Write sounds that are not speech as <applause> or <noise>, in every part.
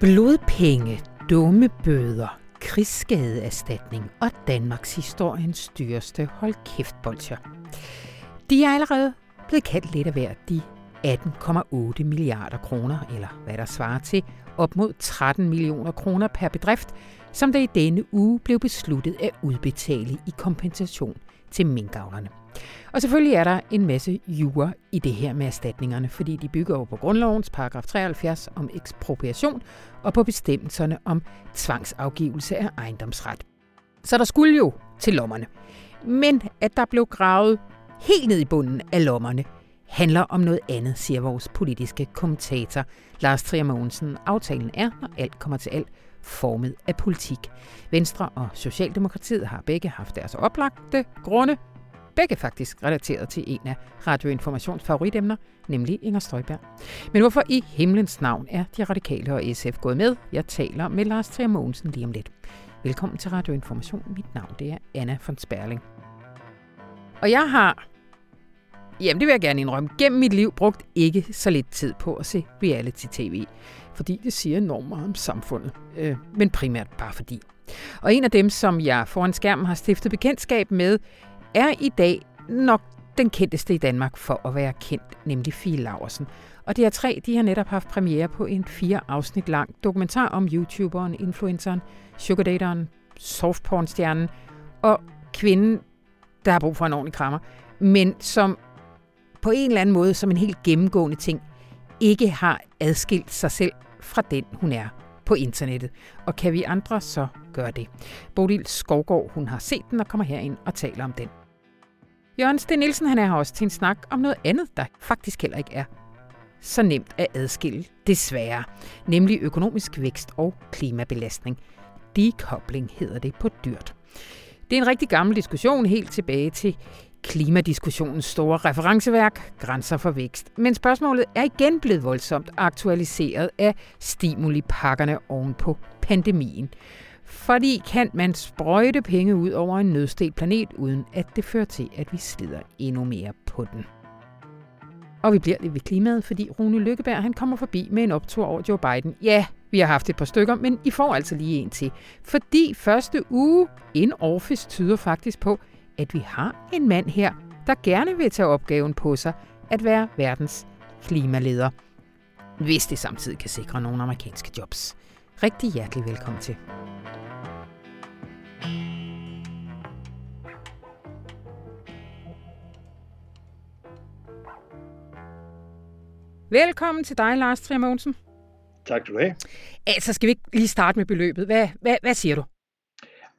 Blodpenge, dumme bøder, krigsskadeerstatning og Danmarks historiens dyreste hold kæft bolcher. De er allerede blevet kaldt lidt af værd de 18,8 milliarder kroner, eller hvad der svarer til op mod 13 millioner kroner per bedrift, som der i denne uge blev besluttet at udbetale i kompensation til minkavlerne. Og selvfølgelig er der en masse jure i det her med erstatningerne, fordi de bygger over på grundlovens paragraf 73 om ekspropriation og på bestemmelserne om tvangsafgivelse af ejendomsret. Så der skulle jo til lommerne. Men at der blev gravet helt ned i bunden af lommerne, handler om noget andet, siger vores politiske kommentator Lars Trier Mogensen. Aftalen er, når alt kommer til alt, formet af politik. Venstre og Socialdemokratiet har begge haft deres oplagte grunde begge faktisk relateret til en af radioinformations favoritemner, nemlig Inger Støjberg. Men hvorfor i himlens navn er de radikale og SF gået med? Jeg taler med Lars Trier Mogensen lige om lidt. Velkommen til Radioinformation. Mit navn det er Anna von Sperling. Og jeg har, jamen det vil jeg gerne indrømme, gennem mit liv brugt ikke så lidt tid på at se reality-tv. Fordi det siger enormt meget om samfundet. Øh, men primært bare fordi. Og en af dem, som jeg foran skærmen har stiftet bekendtskab med, er i dag nok den kendteste i Danmark for at være kendt, nemlig Fie Laversen. Og de her tre, de har netop haft premiere på en fire afsnit lang dokumentar om YouTuberen, influenceren, sugardateren, softpornstjernen og kvinden, der har brug for en ordentlig krammer, men som på en eller anden måde, som en helt gennemgående ting, ikke har adskilt sig selv fra den, hun er på internettet. Og kan vi andre så gøre det? Bodil Skovgaard, hun har set den og kommer herind og taler om den. Jørgen Sten Nielsen han er her også til en snak om noget andet, der faktisk heller ikke er så nemt at adskille, desværre, nemlig økonomisk vækst og klimabelastning. Dekobling hedder det på dyrt. Det er en rigtig gammel diskussion helt tilbage til klimadiskussionens store referenceværk, Grænser for Vækst. Men spørgsmålet er igen blevet voldsomt aktualiseret af stimulipakkerne oven på pandemien. Fordi kan man sprøjte penge ud over en nødstedt planet, uden at det fører til, at vi slider endnu mere på den. Og vi bliver lidt ved klimaet, fordi Rune Lykkeberg han kommer forbi med en optur over Joe Biden. Ja, vi har haft et par stykker, men I får altså lige en til. Fordi første uge in office tyder faktisk på, at vi har en mand her, der gerne vil tage opgaven på sig at være verdens klimaleder. Hvis det samtidig kan sikre nogle amerikanske jobs. Rigtig hjertelig velkommen til. Velkommen til dig, Lars Trier Mogensen. Tak skal du have. Altså, skal vi ikke lige starte med beløbet? Hvad, hvad, hvad siger du?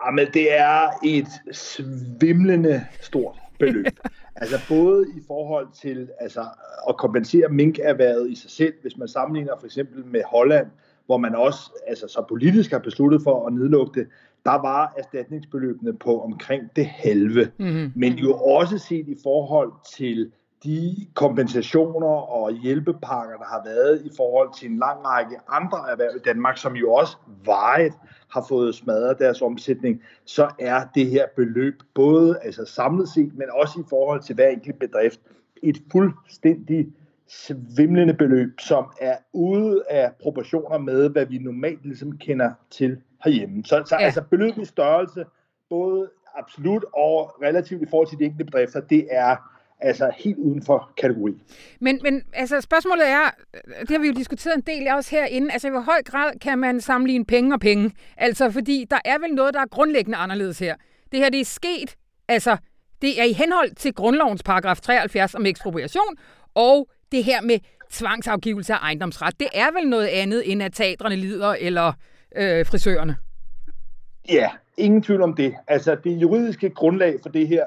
Jamen, det er et svimlende stort beløb. <laughs> altså både i forhold til altså, at kompensere minkerhvervet i sig selv, hvis man sammenligner for eksempel med Holland, hvor man også altså, så politisk har besluttet for at nedlukke det, der var erstatningsbeløbene på omkring det halve. Mm-hmm. Men jo også set i forhold til de kompensationer og hjælpepakker, der har været i forhold til en lang række andre erhverv i Danmark, som jo også vejet har fået smadret deres omsætning, så er det her beløb både altså samlet set, men også i forhold til hver enkelt bedrift, et fuldstændig svimlende beløb, som er ude af proportioner med, hvad vi normalt ligesom kender til herhjemme. Så, så ja. altså beløbets størrelse, både absolut og relativt i forhold til de enkelte bedrifter, det er altså helt uden for kategori. Men, men altså, spørgsmålet er, det har vi jo diskuteret en del også herinde, altså i hvor høj grad kan man sammenligne penge og penge? Altså, fordi der er vel noget, der er grundlæggende anderledes her. Det her, det er sket, altså, det er i henhold til grundlovens paragraf 73 om ekspropriation, og det her med tvangsafgivelse af ejendomsret, det er vel noget andet, end at teatrene lider, eller øh, frisørerne? Ja, ingen tvivl om det. Altså, det juridiske grundlag for det her,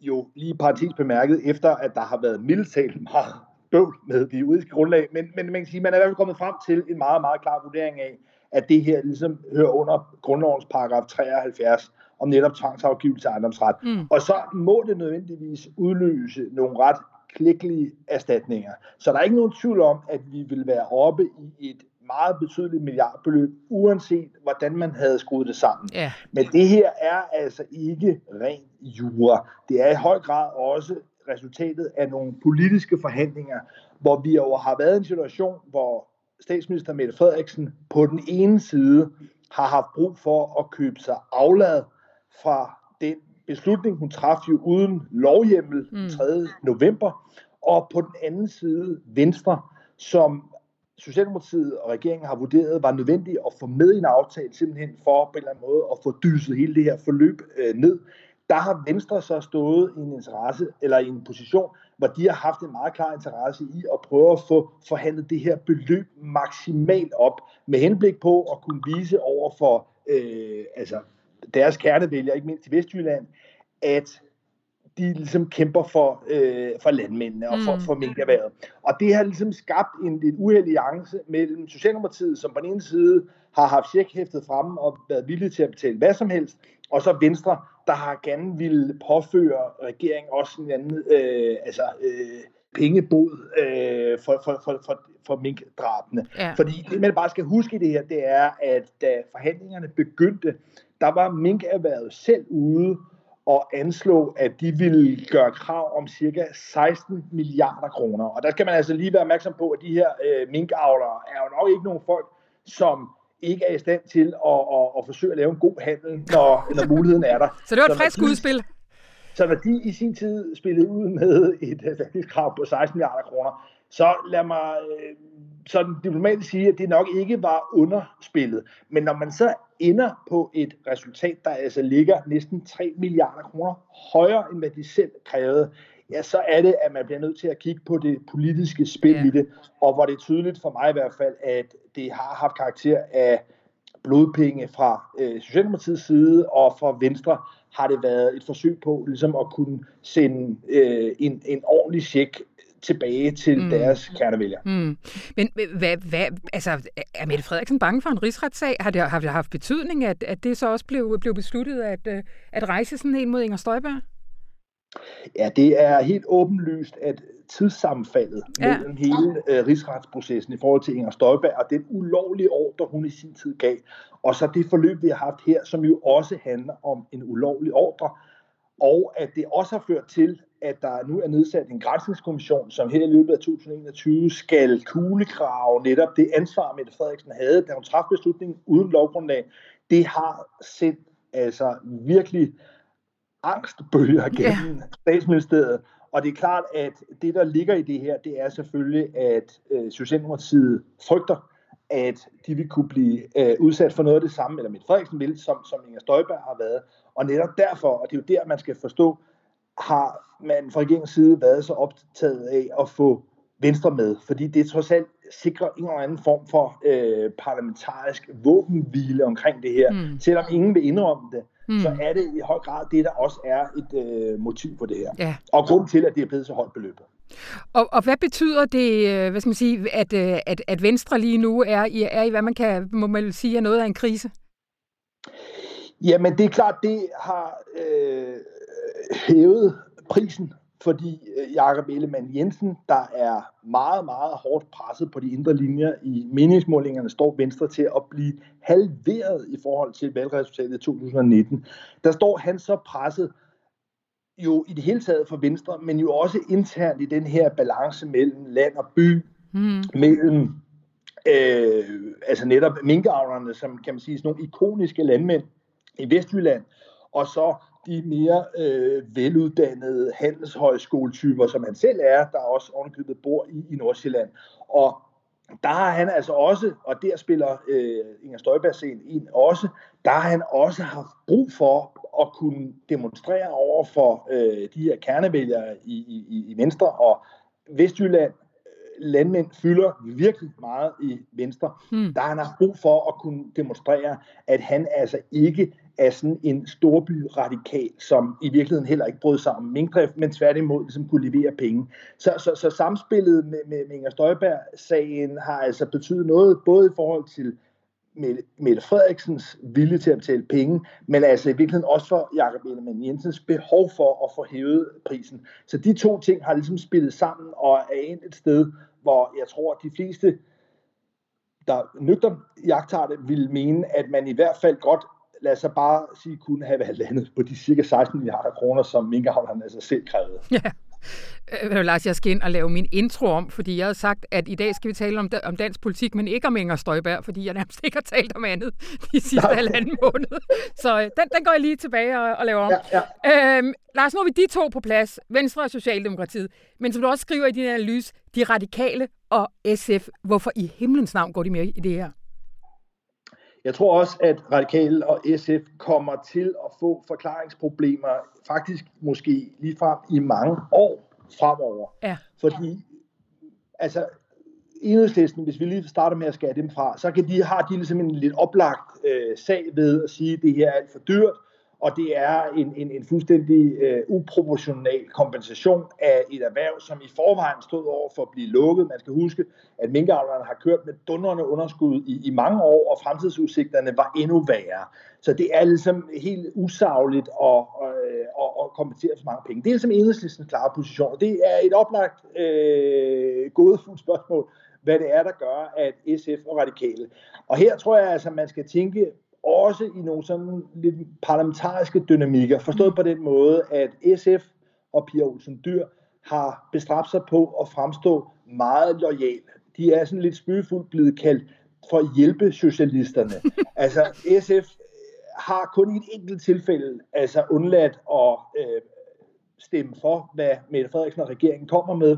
jo lige parentes bemærket, efter at der har været mildt meget bøvl med det juridiske grundlag, men, men man kan sige, man er i hvert fald kommet frem til en meget, meget klar vurdering af, at det her ligesom hører under grundlovens paragraf 73 om netop tvangsafgivelse af ejendomsret. Mm. Og så må det nødvendigvis udløse nogle ret klikkelige erstatninger. Så der er ikke nogen tvivl om, at vi vil være oppe i et meget betydeligt milliardbeløb, uanset hvordan man havde skruet det sammen. Yeah. Men det her er altså ikke ren jura. Det er i høj grad også resultatet af nogle politiske forhandlinger, hvor vi jo har været i en situation, hvor statsminister Mette Frederiksen på den ene side har haft brug for at købe sig aflad fra beslutning, hun træffede jo uden lovhjemmel mm. 3. november, og på den anden side Venstre, som Socialdemokratiet og regeringen har vurderet var nødvendigt at få med i en aftale, simpelthen for på en eller anden måde at få dyset hele det her forløb øh, ned. Der har Venstre så stået i en interesse, eller i en position, hvor de har haft en meget klar interesse i at prøve at få forhandlet det her beløb maksimalt op, med henblik på at kunne vise over for øh, altså deres kernevælgere, ikke mindst i Vestjylland, at de ligesom kæmper for, øh, for landmændene og for, mm. for minkerhvervet. Og det har ligesom skabt en lidt uheldig alliance mellem Socialdemokratiet, som på den ene side har haft checkhæftet fremme og været villige til at betale hvad som helst, og så Venstre, der har gerne ville påføre regeringen også en anden øh, altså, øh, pengebod øh, for, for, for, for, for minkdrabene. Ja. Fordi det, man bare skal huske i det her, det er, at da forhandlingerne begyndte, der var minkerhvervet selv ude og anslå, at de ville gøre krav om cirka 16 milliarder kroner. Og der skal man altså lige være opmærksom på, at de her øh, minkavlere er jo nok ikke nogen folk, som ikke er i stand til at, at, at forsøge at lave en god handel, når, når muligheden er der. <laughs> Så det var et frisk udspil? Så når de i sin tid spillede ud med et krav på 16 milliarder kroner, så lad mig øh, sådan diplomatisk sige, at det nok ikke var underspillet. Men når man så ender på et resultat, der altså ligger næsten 3 milliarder kroner højere, end hvad de selv krævede, ja, så er det, at man bliver nødt til at kigge på det politiske spil ja. i det, og hvor det er tydeligt for mig i hvert fald, at det har haft karakter af blodpenge fra øh, Socialdemokratiets side, og fra Venstre har det været et forsøg på ligesom at kunne sende øh, en, en ordentlig check tilbage til mm. deres kernevælger. Mm. Men hvad, hvad, altså, er Mette Frederiksen bange for en rigsretssag? Har det, har det haft betydning, at, at det så også blev, blev besluttet at, øh, at rejse sådan en mod Inger Støjberg? Ja, det er helt åbenlyst, at tidssammenfaldet ja. mellem hele øh, rigsretsprocessen i forhold til Inger Støjberg og den ulovlige ordre, hun i sin tid gav, og så det forløb, vi har haft her, som jo også handler om en ulovlig ordre, og at det også har ført til, at der nu er nedsat en grænsningskommission, som her i løbet af 2021 skal kuglegrave netop det ansvar, Mette Frederiksen havde, da hun træffede beslutningen uden lovgrundlag. Det har sendt altså virkelig angstbølger gennem yeah. statsministeriet. Og det er klart, at det, der ligger i det her, det er selvfølgelig, at øh, Socialdemokratiet frygter, at de vil kunne blive øh, udsat for noget af det samme, eller Mette Frederiksen vil, som, som Inger Støjberg har været. Og netop derfor, og det er jo der, man skal forstå, har man fra regeringens side været så optaget af at få Venstre med, fordi det trods alt sikrer en eller anden form for øh, parlamentarisk våbenhvile omkring det her. Mm. Selvom ingen vil indrømme det, mm. så er det i høj grad det, der også er et øh, motiv for det her. Ja. Og grund til, at det er blevet så højt beløbet. Og, og hvad betyder det, øh, hvad skal man sige, at, øh, at, at Venstre lige nu er i, er i, hvad man kan må man sige, er noget af en krise? Jamen, det er klart, det har øh, hævet prisen, fordi øh, Jakob Ellemann Jensen, der er meget, meget hårdt presset på de indre linjer i meningsmålingerne, står Venstre til at blive halveret i forhold til valgresultatet i 2019. Der står han så presset jo i det hele taget for Venstre, men jo også internt i den her balance mellem land og by, mm. mellem øh, altså netop minkavlerne, som kan man sige sådan nogle ikoniske landmænd i Vestjylland, og så de mere øh, veluddannede handelshøjskoletyper, som han selv er, der også ovenikøbet bor i, i Nordsjælland. Og der har han altså også, og der spiller øh, Inger Støjberg scenen ind også, der har han også haft brug for at kunne demonstrere over for øh, de her kernevælgere i, i, i Venstre og Vestjylland, landmænd fylder virkelig meget i Venstre, hmm. der han har brug for at kunne demonstrere, at han altså ikke af sådan en storby radikal, som i virkeligheden heller ikke brød sig om minkdrift, men tværtimod ligesom kunne levere penge. Så, så, så samspillet med, med, med Inger Støjberg-sagen har altså betydet noget, både i forhold til Mette Frederiksens vilje til at betale penge, men altså i virkeligheden også for Jakob Ellemann Jensens behov for at få hævet prisen. Så de to ting har ligesom spillet sammen og er endt et sted, hvor jeg tror, at de fleste, der nøgter jagttager det, vil mene, at man i hvert fald godt lad os bare sige, kunne have været landet på de cirka 16 milliarder kroner, som minkavlerne altså selv krævede. Ja. Øh, Lars, jeg skal ind og lave min intro om, fordi jeg havde sagt, at i dag skal vi tale om, om dansk politik, men ikke om Inger Støjberg, fordi jeg nærmest ikke har talt om andet de sidste Nej. halvanden måned. Så øh, den, den går jeg lige tilbage og, og laver om. Ja, ja. Øhm, Lars, nu er vi de to på plads, Venstre og Socialdemokratiet. Men som du også skriver i din analyse, de radikale og SF, hvorfor i himlens navn går de med i det her? Jeg tror også, at Radikale og SF kommer til at få forklaringsproblemer, faktisk måske lige frem i mange år fremover. Ja. Fordi, altså, enhedslisten, hvis vi lige starter med at skære dem fra, så kan de, har de ligesom en lidt oplagt øh, sag ved at sige, at det her er alt for dyrt, og det er en, en, en fuldstændig øh, uproportional kompensation af et erhverv, som i forvejen stod over for at blive lukket. Man skal huske, at minkavlerne har kørt med dundrende underskud i, i mange år, og fremtidsudsigterne var endnu værre. Så det er ligesom helt usagligt at, øh, at, at kompensere for mange penge. Det er ligesom enhedslistens klare position, og det er et oplagt øh, gådefuldt spørgsmål, hvad det er, der gør, at SF og radikale. Og her tror jeg altså, man skal tænke også i nogle sådan lidt parlamentariske dynamikker, forstået på den måde, at SF og Pia Olsen Dyr har bestræbt sig på at fremstå meget lojal. De er sådan lidt spøgefuldt blevet kaldt for hjælpesocialisterne. <laughs> altså SF har kun i et enkelt tilfælde altså undladt at øh, stemme for, hvad Mette Frederiksen og regeringen kommer med.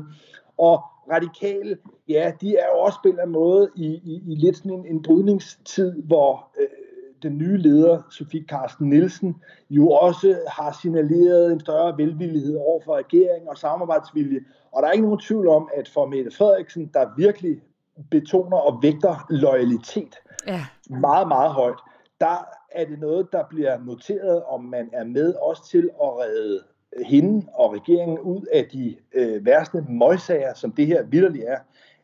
Og radikale, ja, de er jo også på en eller anden måde i, i, i lidt sådan en, en brydningstid, hvor øh, den nye leder, Sofie Carsten Nielsen, jo også har signaleret en større velvillighed over for regeringen og samarbejdsvilje. Og der er ikke nogen tvivl om, at for Mette Frederiksen, der virkelig betoner og vægter loyalitet ja. meget, meget højt, der er det noget, der bliver noteret, om man er med også til at redde hende og regeringen ud af de øh, værste møgsager, som det her vidderligt er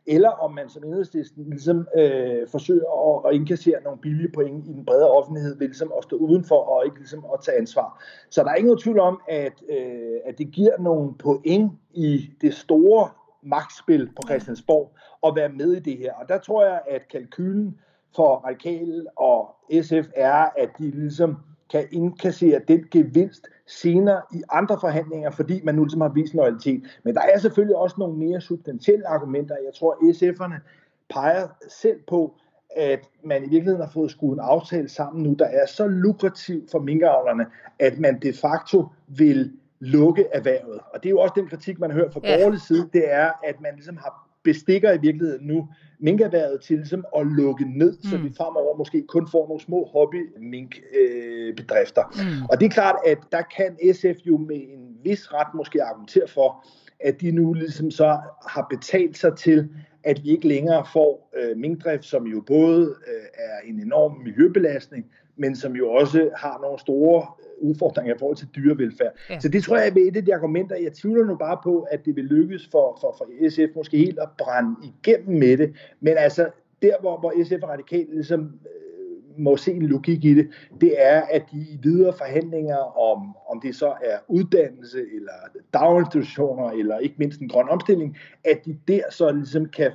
eller om man som enhedslisten ligesom øh, forsøger at, at indkassere nogle billige point i den brede offentlighed ved ligesom at stå udenfor og ikke ligesom at tage ansvar. Så der er ikke tvivl om, at, øh, at det giver nogle point i det store magtspil på Christiansborg at være med i det her. Og der tror jeg, at kalkylen for Radikale og SF er, at de ligesom kan indkassere den gevinst senere i andre forhandlinger, fordi man nu ligesom har vist loyalitet. Men der er selvfølgelig også nogle mere substantielle argumenter. Jeg tror, SF'erne peger selv på, at man i virkeligheden har fået skruet en aftale sammen nu, der er så lukrativ for minkavlerne, at man de facto vil lukke erhvervet. Og det er jo også den kritik, man hørt fra ja. borgerlig side, det er, at man ligesom har bestikker i virkeligheden nu minkerværet til ligesom at lukke ned, mm. så vi fremover måske kun får nogle små hobby-minkbedrifter. Øh, mm. Og det er klart, at der kan SF jo med en vis ret måske argumentere for, at de nu ligesom så har betalt sig til, at vi ikke længere får øh, minkdrift, som jo både øh, er en enorm miljøbelastning, men som jo også har nogle store udfordringer i forhold til dyrevelfærd. Ja. Så det tror jeg er et af de argumenter. Jeg tvivler nu bare på, at det vil lykkes for, for, for SF måske helt at brænde igennem med det. Men altså, der hvor, hvor SF og Radikal ligesom øh, må se en logik i det, det er, at de i videre forhandlinger om, om det så er uddannelse, eller daginstitutioner, eller ikke mindst en grøn omstilling, at de der så ligesom kan,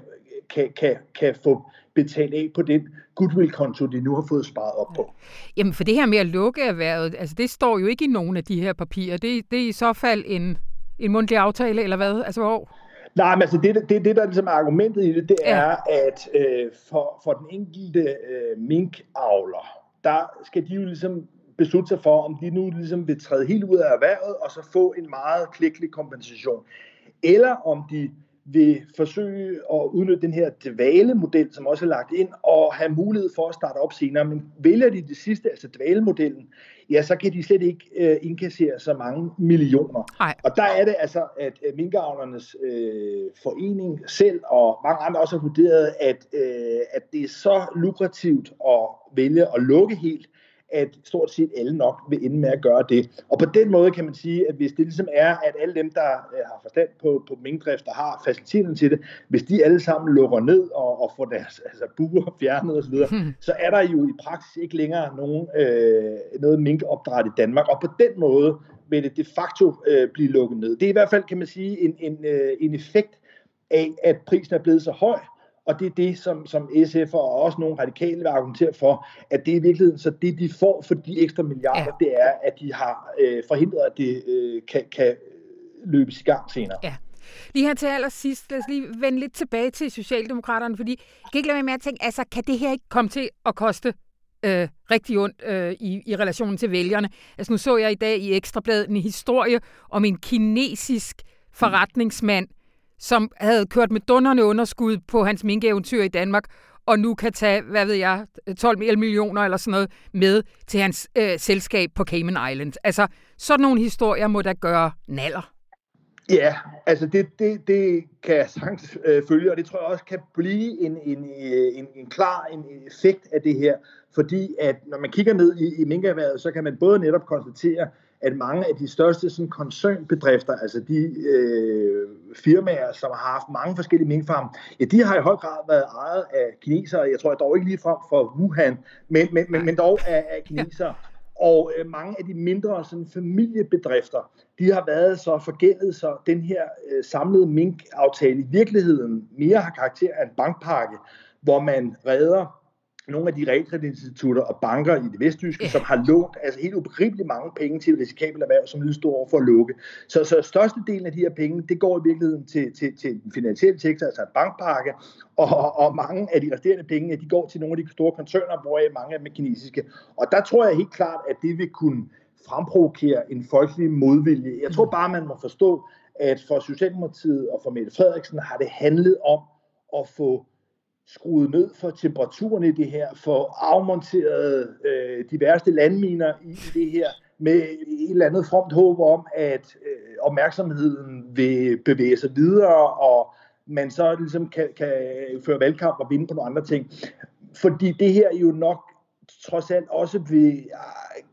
kan, kan, kan få betalt af på den goodwill-konto, de nu har fået sparet op på. Jamen for det her med at lukke erhvervet, altså det står jo ikke i nogen af de her papirer. Det, det er i så fald en, en mundtlig aftale, eller hvad? Altså hvor? Nej, men altså det, det, det der ligesom er argumentet i det, det ja. er, at øh, for, for den enkelte øh, minkavler, der skal de jo ligesom beslutte sig for, om de nu ligesom vil træde helt ud af erhvervet, og så få en meget klækkelig kompensation. Eller om de vil forsøge at udnytte den her dvale-model, som også er lagt ind, og have mulighed for at starte op senere. Men vælger de det sidste, altså dvale-modellen, ja, så kan de slet ikke øh, indkassere så mange millioner. Ej. Og der er det altså, at minkavlernes øh, forening selv og mange andre også har vurderet, at, øh, at det er så lukrativt at vælge at lukke helt, at stort set alle nok vil ende med at gøre det. Og på den måde kan man sige, at hvis det ligesom er, at alle dem, der øh, har forstand på, på minkdrift og har faciliteterne til det, hvis de alle sammen lukker ned og, og får deres <laughs> altså, buer fjernet osv., hmm. så er der jo i praksis ikke længere nogen, øh, noget minkopdræt i Danmark. Og på den måde vil det de facto øh, blive lukket ned. Det er i hvert fald, kan man sige, en, en, øh, en effekt af, at prisen er blevet så høj, og det er det, som, som SF og også nogle radikale vil argumentere for, at det er i virkeligheden så det, de får for de ekstra milliarder, ja. det er, at de har øh, forhindret, at det øh, kan, kan løbes i gang senere. Ja. Lige her til allersidst, lad os lige vende lidt tilbage til Socialdemokraterne, fordi jeg kan ikke lade være med at tænke, altså kan det her ikke komme til at koste øh, rigtig ondt øh, i, i relation til vælgerne? Altså nu så jeg i dag i Ekstrabladet en historie om en kinesisk forretningsmand, som havde kørt med dunderne underskud på hans minkeeventyr i Danmark, og nu kan tage, hvad ved jeg, 12 millioner eller sådan noget med til hans øh, selskab på Cayman Islands. Altså, sådan nogle historier må da gøre naller. Ja, altså det, det, det kan jeg sagtens øh, følge, og det tror jeg også kan blive en, en, øh, en, en klar en effekt af det her, fordi at når man kigger ned i, i minkerværet, så kan man både netop konstatere, at mange af de største sådan, koncernbedrifter, altså de øh, firmaer, som har haft mange forskellige minkfarme, ja, de har i høj grad været ejet af kinesere. Jeg tror jeg dog ikke lige frem for Wuhan, men, men, men, men dog af, af kinesere. Og øh, mange af de mindre sådan, familiebedrifter, de har været så forgældet, så den her øh, samlede minkaftale i virkeligheden mere har karakter af en bankpakke, hvor man redder nogle af de realkreditinstitutter og banker i det vestjyske, yeah. som har lånt altså helt ubegribeligt mange penge til et risikabelt erhverv, som lige står over for at lukke. Så, så størstedelen af de her penge, det går i virkeligheden til, til, til den finansielle sektor, altså en bankpakke, og, og mange af de resterende penge, de går til nogle af de store koncerner, hvor mange af dem er kinesiske. Og der tror jeg helt klart, at det vil kunne fremprovokere en folkelig modvilje. Jeg tror bare, man må forstå, at for Socialdemokratiet og for Mette Frederiksen har det handlet om at få skruet ned for temperaturen i det her, for afmonteret øh, de værste landminer i det her, med et eller andet fromt håb om, at øh, opmærksomheden vil bevæge sig videre, og man så ligesom kan, kan føre valgkamp og vinde på nogle andre ting. Fordi det her jo nok trods alt også vil øh,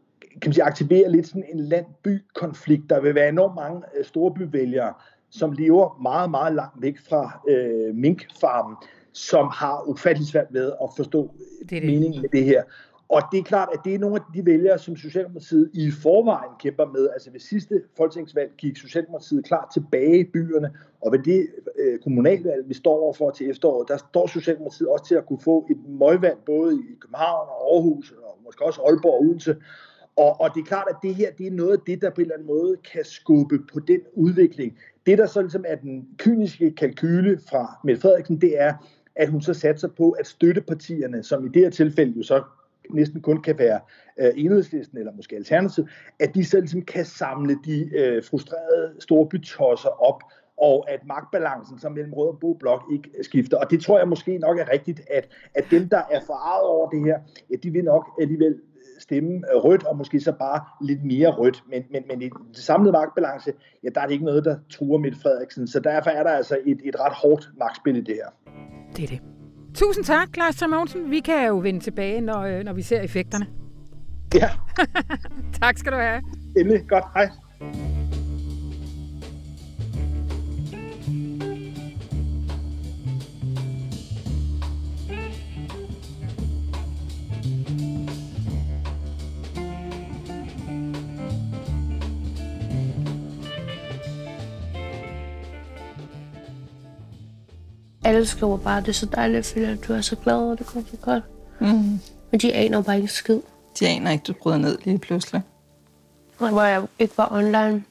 kan man sige, aktivere lidt sådan en land-by-konflikt. Der vil være enormt mange øh, storbyvælgere, som lever meget, meget langt væk fra øh, minkfarmen, som har ufattelig svært ved at forstå det det. meningen med det her. Og det er klart, at det er nogle af de vælgere, som Socialdemokratiet i forvejen kæmper med. Altså ved sidste folketingsvalg gik Socialdemokratiet klart tilbage i byerne, og ved det øh, kommunalvalg, vi står overfor til efteråret, der står Socialdemokratiet også til at kunne få et møgvalg både i København og Aarhus, og måske også Aalborg og Odense. Og, og det er klart, at det her det er noget af det, der på en eller anden måde kan skubbe på den udvikling. Det, der så ligesom er den kyniske kalkyle fra Mette Frederiksen, det er, at hun så satser på, at støttepartierne, som i det her tilfælde jo så næsten kun kan være øh, enhedslisten eller måske alternativ, at de så ligesom kan samle de øh, frustrerede storbytosser op, og at magtbalancen som mellem rød og blå blok ikke øh, skifter. Og det tror jeg måske nok er rigtigt, at, at dem, der er forarvet over det her, ja, de vil nok alligevel øh, stemme øh, rødt, og måske så bare lidt mere rødt. Men, men, men i det samlede magtbalance, ja, der er det ikke noget, der truer Mette Frederiksen. Så derfor er der altså et, et ret hårdt magtspil i det her. Det er det. Tusind tak, Lars Mogensen. Vi kan jo vende tilbage, når, øh, når vi ser effekterne. Ja. <laughs> tak skal du have. Endelig. Godt. Hej. Alle skriver bare, det er så dejligt at føle, at du er så glad, og det går så godt. Mm. Men de aner bare ikke skid. De aner ikke, du bryder ned lige pludselig. Hvor jeg ikke var online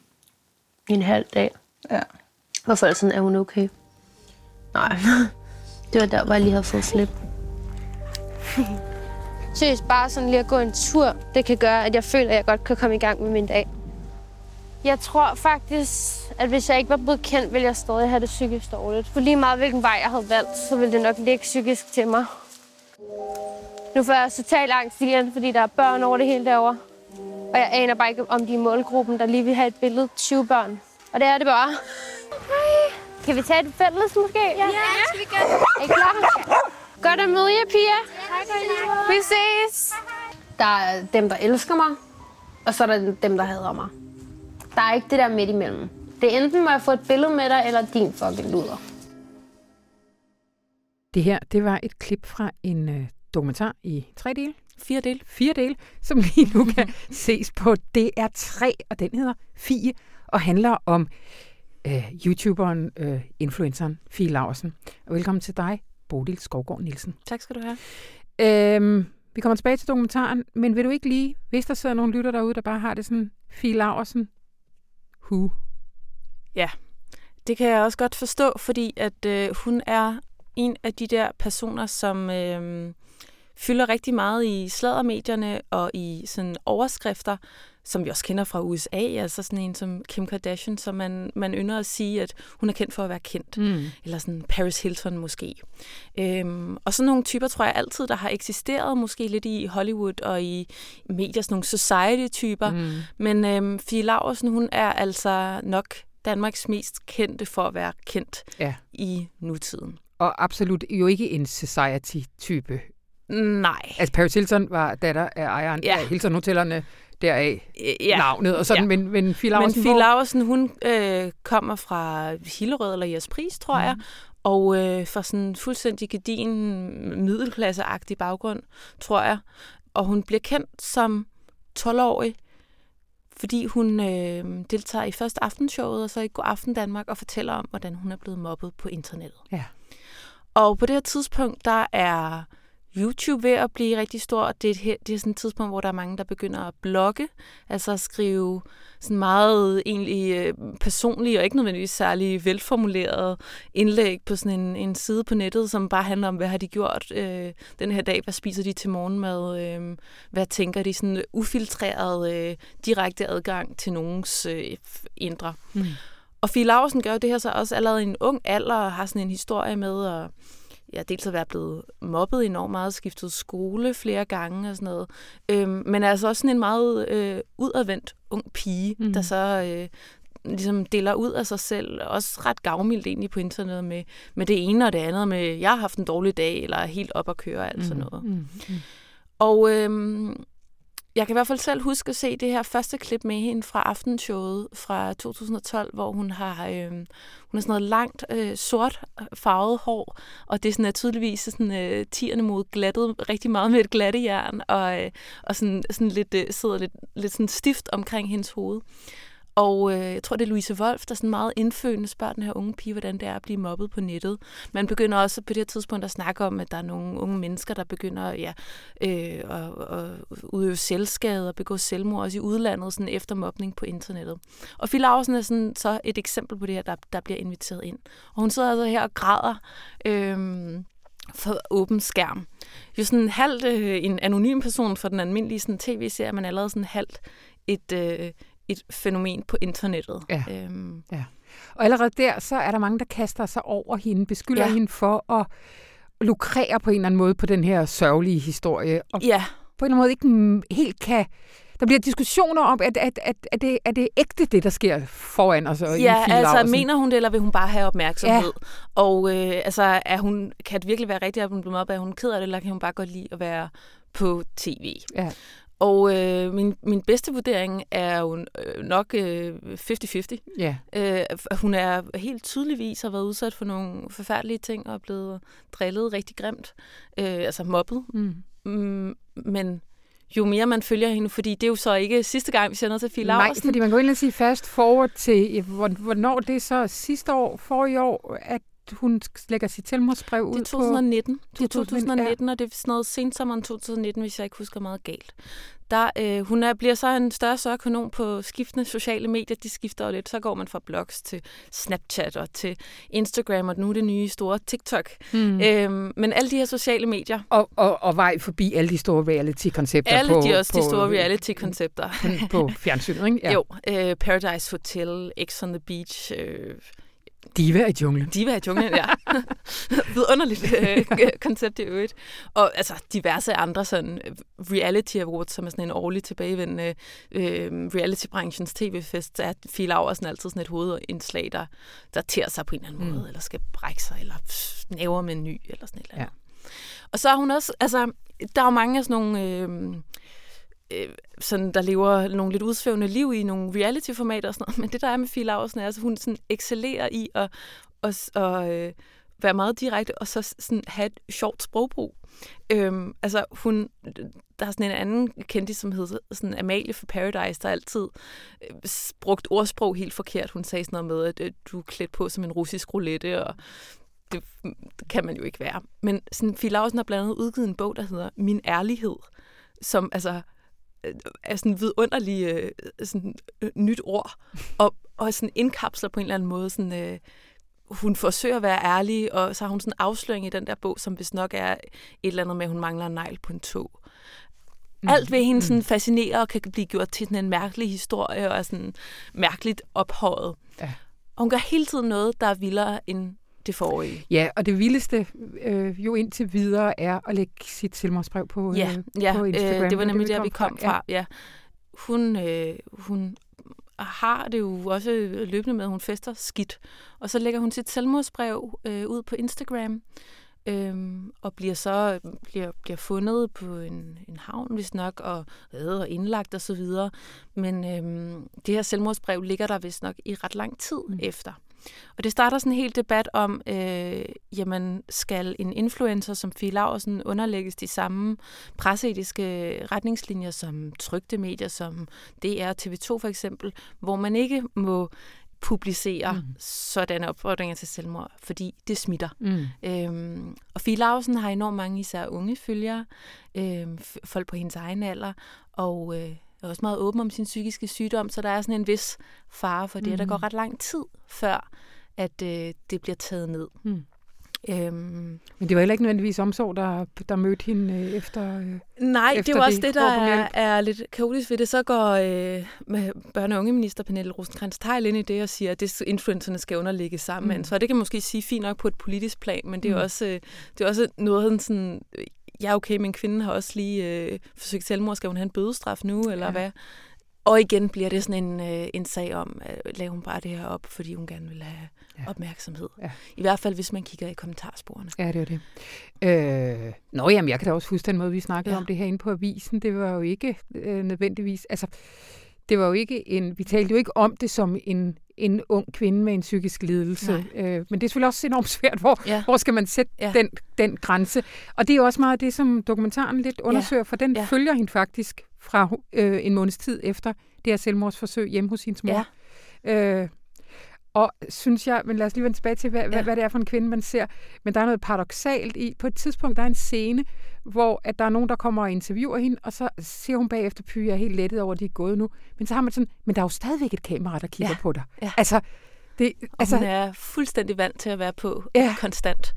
i en halv dag. Ja. Og folk sådan, er hun okay? Nej, <laughs> det var der, hvor jeg lige havde fået flip. Seriøst, bare sådan lige at gå en tur, det kan gøre, at jeg føler, at jeg godt kan komme i gang med min dag. Jeg tror faktisk, at hvis jeg ikke var blevet kendt, ville jeg stadig have det psykisk dårligt. For lige meget hvilken vej jeg havde valgt, så ville det nok ligge psykisk til mig. Nu får jeg total angst igen, fordi der er børn over det hele derovre. Og jeg aner bare ikke, om de er målgruppen, der lige vil have et billede 20 børn. Og det er det bare. Hej. Kan vi tage et fælles måske? Ja, ja. skal vi gøre Er I klar? Godt at møde jer, piger. Ja, Vi ses. Der er dem, der elsker mig, og så er der dem, der hader mig. Der er ikke det der midt imellem. Det er enten må jeg få et billede med dig, eller din fucking luder. Det her, det var et klip fra en øh, dokumentar i tre dele, fire dele, fire dele, som lige nu <laughs> kan ses på DR3, og den hedder Fie, og handler om øh, YouTuberen, øh, influenceren Fie Laursen. Og velkommen til dig, Bodil Skovgaard Nielsen. Tak skal du have. Øhm, vi kommer tilbage til dokumentaren, men vil du ikke lige, hvis der sidder nogle lytter derude, der bare har det sådan, Fie Laursen, who? Ja, det kan jeg også godt forstå, fordi at øh, hun er en af de der personer, som øh, fylder rigtig meget i sladdermedierne og i sådan overskrifter, som vi også kender fra USA, altså sådan en som Kim Kardashian, som man, man ynder at sige, at hun er kendt for at være kendt. Mm. Eller sådan Paris Hilton måske. Øhm, og sådan nogle typer tror jeg altid, der har eksisteret måske lidt i Hollywood og i medier, sådan nogle society-typer. Mm. Men øhm, Fie Laursen, hun er altså nok Danmarks mest kendte for at være kendt Ja. i nutiden. Og absolut jo ikke en society-type. Nej. Altså Paris Hilton var datter af ejeren Ja. af Hilton Hotellerne, deraf Ja. navnet og sådan, Ja. men, men Fie Men Laursen, Fie hvor- Laursen, hun øh, kommer fra Hillerød eller Jespris, tror jeg, og øh, fra sådan en fuldstændig gedin middelklasseagtig baggrund, tror jeg. Og hun bliver kendt som 12-årig, fordi hun øh, deltager i først aftenshowet, og så i God Aften Danmark, og fortæller om, hvordan hun er blevet mobbet på internettet. Ja. Og på det her tidspunkt, der er YouTube ved at blive rigtig stor. og Det er, et, det er sådan et tidspunkt, hvor der er mange, der begynder at blogge, altså at skrive sådan meget egentlig øh, personlige og ikke nødvendigvis særlig velformulerede indlæg på sådan en, en side på nettet, som bare handler om, hvad har de gjort øh, den her dag, hvad spiser de til morgenmad, øh, hvad tænker de, sådan ufiltreret øh, direkte adgang til nogens øh, indre. Mm. Og Fie Laursen gør det her så også allerede i en ung alder, og har sådan en historie med at ja, dels at være blevet mobbet enormt meget, skiftet skole flere gange og sådan noget. Øhm, men altså også sådan en meget øh, udadvendt ung pige, Mhm. mm. der så øh, ligesom deler ud af sig selv, også ret gavmildt egentlig på internettet med, med det ene og det andet, med jeg har haft en dårlig dag, eller er helt op at køre, alt sådan noget. Mm. Mm. Og øhm, jeg kan i hvert fald selv huske at se det her første klip med hende fra aftenshowet fra 2012, hvor hun har, øh, hun har sådan noget langt øh, sort øh, farvet hår, og det er sådan, er tydeligvis sådan, øh, tierne mod glattet rigtig meget med et glattejern, og, øh, og sådan, sådan lidt, øh, sidder lidt, lidt sådan stift omkring hendes hoved. Og øh, jeg tror, det er Louise Wolf, der sådan meget indfødende spørger den her unge pige, hvordan det er at blive mobbet på nettet. Man begynder også på det her tidspunkt at snakke om, at der er nogle unge mennesker, der begynder ja, øh, at, at udøve selvskade og begå selvmord også i udlandet sådan efter mobning på internettet. Og Fie Larsen er sådan, så et eksempel på det her, der, der bliver inviteret ind. Og hun sidder altså her og græder. Øh, for åben skærm. Jo sådan halvt øh, en anonym person for den almindelige sådan, tv-serie, men allerede sådan halvt et, øh, et fænomen på internettet. Ja. Øhm, Og allerede der, så er der mange, der kaster sig over hende, beskylder ja. Ja. hende for at lukrere på en eller anden måde på den her sørgelige historie, og ja, på en eller anden måde ikke helt kan... Der bliver diskussioner om, at, at, at, at det, er det ægte, det der sker foran os? og i ja altså mener hun det, eller vil hun bare have opmærksomhed? Ja. Og øh, altså, er hun, kan det virkelig være rigtigt, at hun bliver mobbet? Er hun ked af det, eller kan hun bare godt lide at være på tv? Ja. Og øh, min, min bedste vurdering er jo øh, nok øh, 50-50. Ja. Øh, hun er helt tydeligvis har været udsat for nogle forfærdelige ting og er blevet drillet rigtig grimt. Øh, altså mobbet. Mm. Mm, men jo mere man følger hende, fordi det er jo så ikke sidste gang, vi ser noget til Fie Nej, Laursen. fordi man kan jo egentlig sige fast forward til, hvor- hvornår det er så sidste år, for i år, at hun lægger sit selvmordsbrev ud Det er 2019. Det er 2019, 2019, og det er sådan noget sensommeren 2019, hvis jeg ikke husker meget galt. Der, øh, hun er, bliver så en større sørgekanon på skiftende sociale medier. De skifter jo lidt. Så går man fra blogs til Snapchat og til Instagram, og nu er det nye store TikTok. på. Mm. Øhm, men alle de her sociale medier, Og, og, og vej forbi alle de store reality-koncepter alle på, de også på, de store reality-koncepter. på fjernsynet, ikke? <laughs> Ja. Jo, øh, Paradise Hotel, X on the Beach, øh, Diva i junglen. Diva i junglen, ja. <laughs> Vidunderligt øh, <laughs> koncept i øvrigt. Og altså diverse andre sådan øh, reality awards, som er sådan en årlig tilbagevendende øh, reality-branchens tv-fest, er Fie Laursen altid sådan et hovedindslag, der, der tærer sig på en eller anden Mm. måde, eller skal brække sig, eller snæver med en ny, eller sådan et eller andet. Ja. Og så er hun også, altså, der er jo mange af sådan nogle... Øh, øh, sådan, der lever nogle lidt udsvævende liv i nogle reality-formater og sådan noget. <laughs> Men det, der er med Fie Laursen, er, at hun sådan excellerer i at, at, at øh, være meget direkte, og så sådan have et sjovt sprogbrug. Øhm, altså, hun, der er sådan en anden kendis, som hedder sådan Amalie for Paradise, der altid øh, brugt ordsprog helt forkert. Hun sagde sådan noget med, at øh, du er klædt på som en russisk roulette, og det, det kan man jo ikke være. Men sådan, Fie Laursen har blandt andet udgivet en bog, der hedder Min Ærlighed, som altså er sådan en vidunderlig øh, sådan, øh, nyt ord. Og, og sådan indkapsler på en eller anden måde sådan... Øh, hun forsøger at være ærlig, og så har hun sådan en afsløring i den der bog, som hvis nok er et eller andet med, at hun mangler en negl på en tog. Mm. Alt ved hende sådan fascinerer og kan blive gjort til sådan en mærkelig historie og er sådan mærkeligt ophøjet. Ja. Og hun gør hele tiden noget, der er vildere end det forrige. Ja, og det vildeste øh, jo indtil videre er at lægge sit selvmordsbrev på, Ja, øh, ja på Instagram. øh, det var nemlig der, vi fra. kom fra. Ja. Hun, øh, hun har det jo også løbende med, at hun fester skidt. Og så lægger hun sit selvmordsbrev øh, ud på Instagram, øhm, og bliver så bliver, bliver fundet på en, en havn, hvis nok, og, øh, og indlagt og så videre. Men øhm, det her selvmordsbrev ligger der vist nok i ret lang tid mm. efter. Og det starter sådan en hel debat om, øh, jamen skal en influencer som Fie Laursen underlægges de samme presseetiske retningslinjer som trygte medier, som DR TV2 for eksempel, hvor man ikke må publicere mm. sådanne opfordringer til selvmord, fordi det smitter. Mm. Øhm, og Fie Lausen har enormt mange især unge følgere, øhm, folk på hendes egen alder, og øh, er også meget åben om sin psykiske sygdom, så der er sådan en vis fare for det. Mm. Der går ret lang tid før, at øh, det bliver taget ned. Mm. Øhm, Men det var heller ikke nødvendigvis omsorg, der, der mødte hende øh, efter... Øh, Nej, efter det er jo også det der er, er lidt kaotisk ved det. Så går øh, med børne- og ungeminister Pernille rosenkrantz teil ind i det og siger, at det influencerne skal underlægge sammen. Mm. Så det kan måske sige fint nok på et politisk plan, men det er, mm. også, øh, det er også noget sådan... Ja, okay, men kvinden har også lige øh, forsøgt selvmord. Skal hun have en bødestraf nu, eller Ja. hvad? Og igen bliver det sådan en, øh, en sag om, at lave hun bare det her op, fordi hun gerne vil have Ja. opmærksomhed. Ja. I hvert fald, hvis man kigger i kommentarsporene. Ja, det var det. Øh, nå, jamen, jeg kan da også huske den måde, vi snakkede ja. Om det herinde på avisen. Det var jo ikke øh, nødvendigvis... Altså, det var jo ikke en... Vi talte jo ikke om det som en, en ung kvinde med en psykisk lidelse. Øh, men det er selvfølgelig også enormt svært. Hvor, Ja. hvor skal man sætte ja. Ja. den, den grænse? Og det er jo også meget det, som dokumentaren lidt undersøger, for den ja. Ja. følger hende faktisk fra øh, en måneds tid efter det her selvmordsforsøg hjemme hos hendes mor. Ja. Øh, og synes jeg, men lad os lige vende tilbage til, hvad, ja. hvad, Ja. hvad det er for en kvinde, man ser. Men der er noget paradoxalt i, på et tidspunkt, der er en scene, hvor at der er nogen, der kommer og interviewer hende, og så siger hun bagefter, Py, jeg er helt lettet over, at de er gået nu. Men så har man sådan, men der er jo stadigvæk et kamera, der kigger Ja. på dig. Ja. Altså, det, altså, hun er fuldstændig vant til at være på Ja. konstant.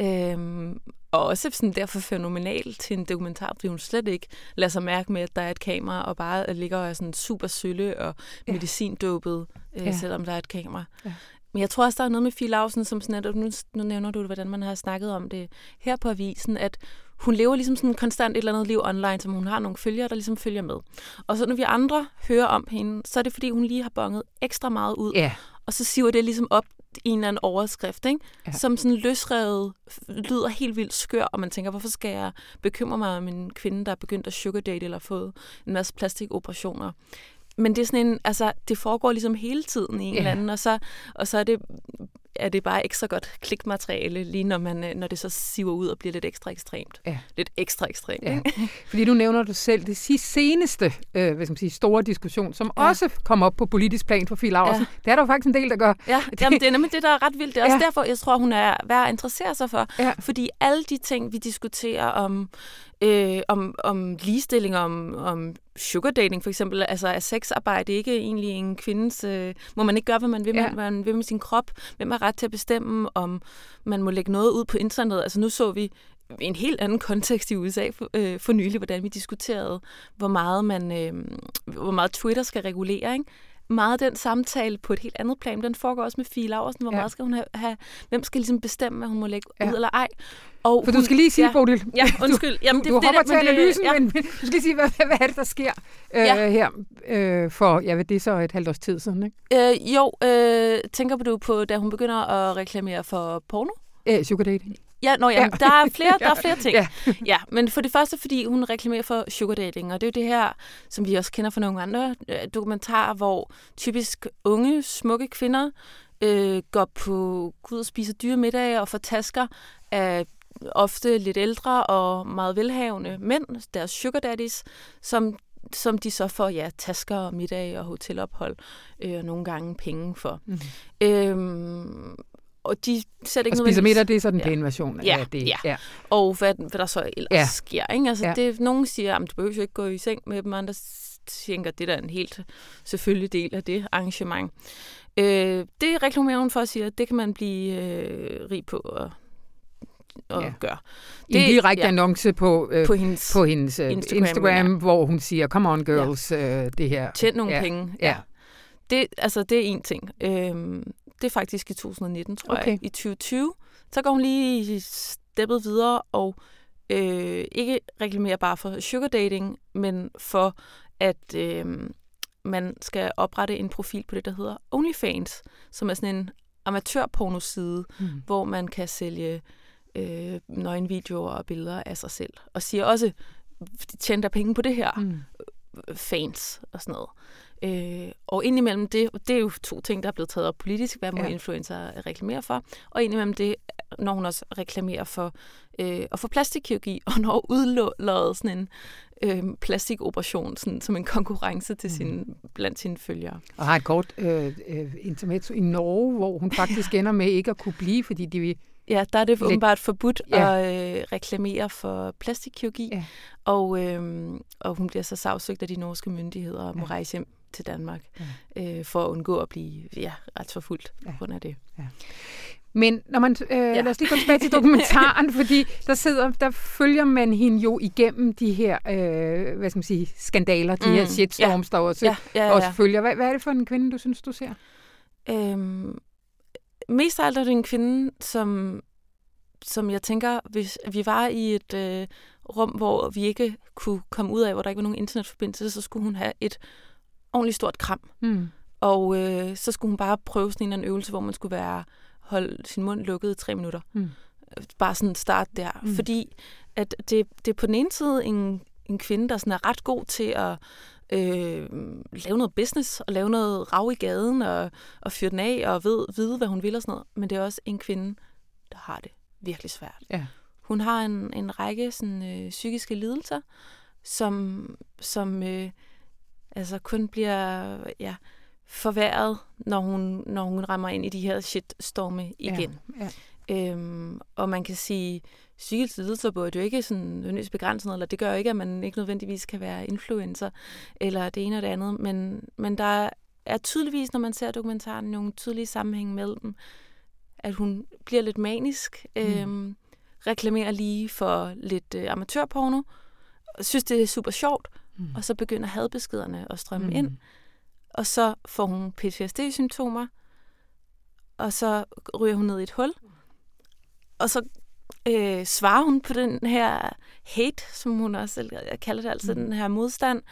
Øhm, og også sådan derfor fænomenal til en dokumentar, fordi hun slet ikke lader sig mærke med, at der er et kamera, og bare ligger og er sådan super sølle og Ja. medicindåbet, øh, Ja. ja. selvom der er et kamera. Ja. Men jeg tror også, der er noget med Fie Lausen, som sådan, at nu, nu nævner du, hvordan man har snakket om det her på avisen, at hun lever ligesom sådan konstant et eller andet liv online, som hun har nogle følgere, der ligesom følger med. Og så når vi andre hører om hende, så er det fordi, hun lige har bonget ekstra meget ud, ja, og så siver det ligesom op i en eller anden overskrift, ikke? Ja. som sådan løsrevet lyder helt vildt skør, og man tænker, hvorfor skal jeg bekymre mig om en kvinde, der er begyndt at sugardate eller fået en masse plastikoperationer. Men det er sådan en, altså, det foregår ligesom hele tiden i en Ja. eller anden, og så, og så er det er det bare ekstra godt klikmateriale, lige når, man, øh, når det så siver ud og bliver lidt ekstra ekstremt. Ja. Lidt ekstra ekstremt. Ja. ikke? <laughs> fordi nu nævner du selv det sidste, seneste øh, hvad skal man sige, store diskussion, som ja. Også kom op på politisk plan for Fie Laursen. Ja. Det er der jo faktisk en del, der gør. Ja, <laughs> Det- Jamen, det er nemlig det, der er ret vildt. Det er også Ja. ja. derfor, jeg tror, hun er værd at interessere sig for. Ja. Fordi alle de ting, vi diskuterer om, øh, om, om ligestilling, om, om sugar dating for eksempel, altså er sexarbejde ikke egentlig en kvindes... Øh, må man ikke gøre, hvad man vil, Ja. ja. man vil med sin krop? Hvem har ret til at bestemme, om man må lægge noget ud på internettet? Altså nu så vi en helt anden kontekst i USA for, øh, for nylig, hvordan vi diskuterede, hvor meget, man, øh, hvor meget Twitter skal regulere, ikke? Meget den samtale på et helt andet plan, den foregår også med Fie Laursen. Hvor Ja. meget skal hun have, have? Hvem skal ligesom bestemme, hvad hun må lægge Ja. ud eller ej? Og For du hun- skal lige sige, ja, Bodil, Ja, <laughs> undskyld. Jamen, du, du hopper til men det- analysen, ja. men, men du skal lige sige, hvad, hvad er det, der sker øh, Ja. her øh, for, ja, hvad det er så et halvt års tid siden, ikke? Øh, jo, øh, tænker du på, da hun begynder at reklamere for porno? Øh, sugar dating. Ja, nå, Ja. ja. der, er flere, <laughs> der er flere ting. Ja. ja, men for det første, fordi hun reklamerer for sugar dating, og det er jo det her, som vi også kender fra nogle andre øh, dokumentarer, hvor typisk unge, smukke kvinder øh, går på ud og spiser dyre middage og får tasker af ofte lidt ældre og meget velhavende mænd, deres sugar daddies, som som de så får ja, tasker og middag og hotelophold øh, og nogle gange penge for. Mhm. Øhm, og de sætter ikke Og middag, det er så den Ja. pæne version Ja, af det. ja. ja. og hvad, hvad der så ellers Ja. ja. sker. Ikke? Altså, Ja. ja. det, nogen siger, at du behøver jo ikke gå i seng med dem, andre tænker, at det der er en helt selvfølgelig del af det arrangement. Øh, det reklamerer hun for at sige, at det kan man blive øh, rig på og, og Ja. ja. gøre. Det, en direkte ja. ja, annonce på, øh, på hendes på hendes øh, Instagram, Instagram, ja. hvor hun siger, come on girls, ja. øh, det her. tjent nogle ja. ja. penge. Ja. Det, altså, det er en ting. Øhm, det er faktisk i 2019, tror Okay. jeg. I 2020, så går hun lige steppet videre og øh, ikke reklamerer bare for sugar dating, men for at øh, man skal oprette en profil på det, der hedder OnlyFans, som er sådan en amatørpornoside, Mm. hvor man kan sælge øh, nøgenvideoer og billeder af sig selv. Og siger også, tjener der penge på det her? Mm. fans og sådan noget. Øh, og indimellem det, det er jo to ting, der er blevet taget op politisk, hvad må Ja. influencer reklamere for, og indimellem det, når hun også reklamerer for øh, at få plastikkirurgi, <laughs> og når udlået sådan en øh, plastikoperation sådan, som en konkurrence til sin, blandt sine følgere. Og har et kort øh, øh, intermezzo i Norge, hvor hun faktisk ender med ikke at kunne blive, fordi de vil... Ja, der er det åbenbart forbudt ja. at øh, reklamere for plastikkirurgi, Ja. og, øh, og hun bliver så sagsøgt af de norske myndigheder og må Ja. rejse hjem til Danmark øh, for at undgå at blive ja, retsforfulgt Ja. på grund af det. Men når man, øh, ja. lad os lige gå tilbage til dokumentaren, <laughs> fordi der sidder, der følger man hende jo igennem de her, øh, hvad skal man sige, skandaler, de mm. Her shitstorms, der også, Ja, ja, ja. også følger. Hvad, hvad er det for en kvinde, du synes, du ser? Øhm, mest af alt er det en kvinde, som, som jeg tænker, hvis vi var i et øh, rum, hvor vi ikke kunne komme ud af, hvor der ikke var nogen internetforbindelse, så skulle hun have et ordentligt stort kram. Mm. Og øh, så skulle hun bare prøve sådan en eller anden øvelse, hvor man skulle være holde sin mund lukket i tre minutter. Mm. Bare sådan start der. Mm. Fordi at det, det er på den ene side en, en kvinde, der sådan er ret god til at øh, lave noget business, og lave noget rav i gaden, og, og fyre den af, og ved, vide, hvad hun vil og sådan noget. Men det er også en kvinde, der har det virkelig svært. Ja. Hun har en, en række sådan, øh, psykiske lidelser, som, som øh, altså kun bliver ja, forværret, når hun, når hun rammer ind i de her shitstorme igen. Ja. Øhm, og man kan sige, psykisk lidelse burde jo ikke sådan nødvendigvis begrænse noget, eller det gør jo ikke, at man ikke nødvendigvis kan være influencer, eller det ene og det andet, men, men der er tydeligvis, når man ser dokumentaren, nogle tydelige sammenhæng mellem, at hun bliver lidt manisk, øhm, reklamerer lige for lidt øh, amatørporno, og synes, det er super sjovt, Mm. og så begynder hadbeskederne at strømme Mm. ind, og så får hun PTSD-symptomer, og så ryger hun ned i et hul, og så øh, svarer hun på den her hate, som hun også selv kalder det, altså Mm. den her modstand,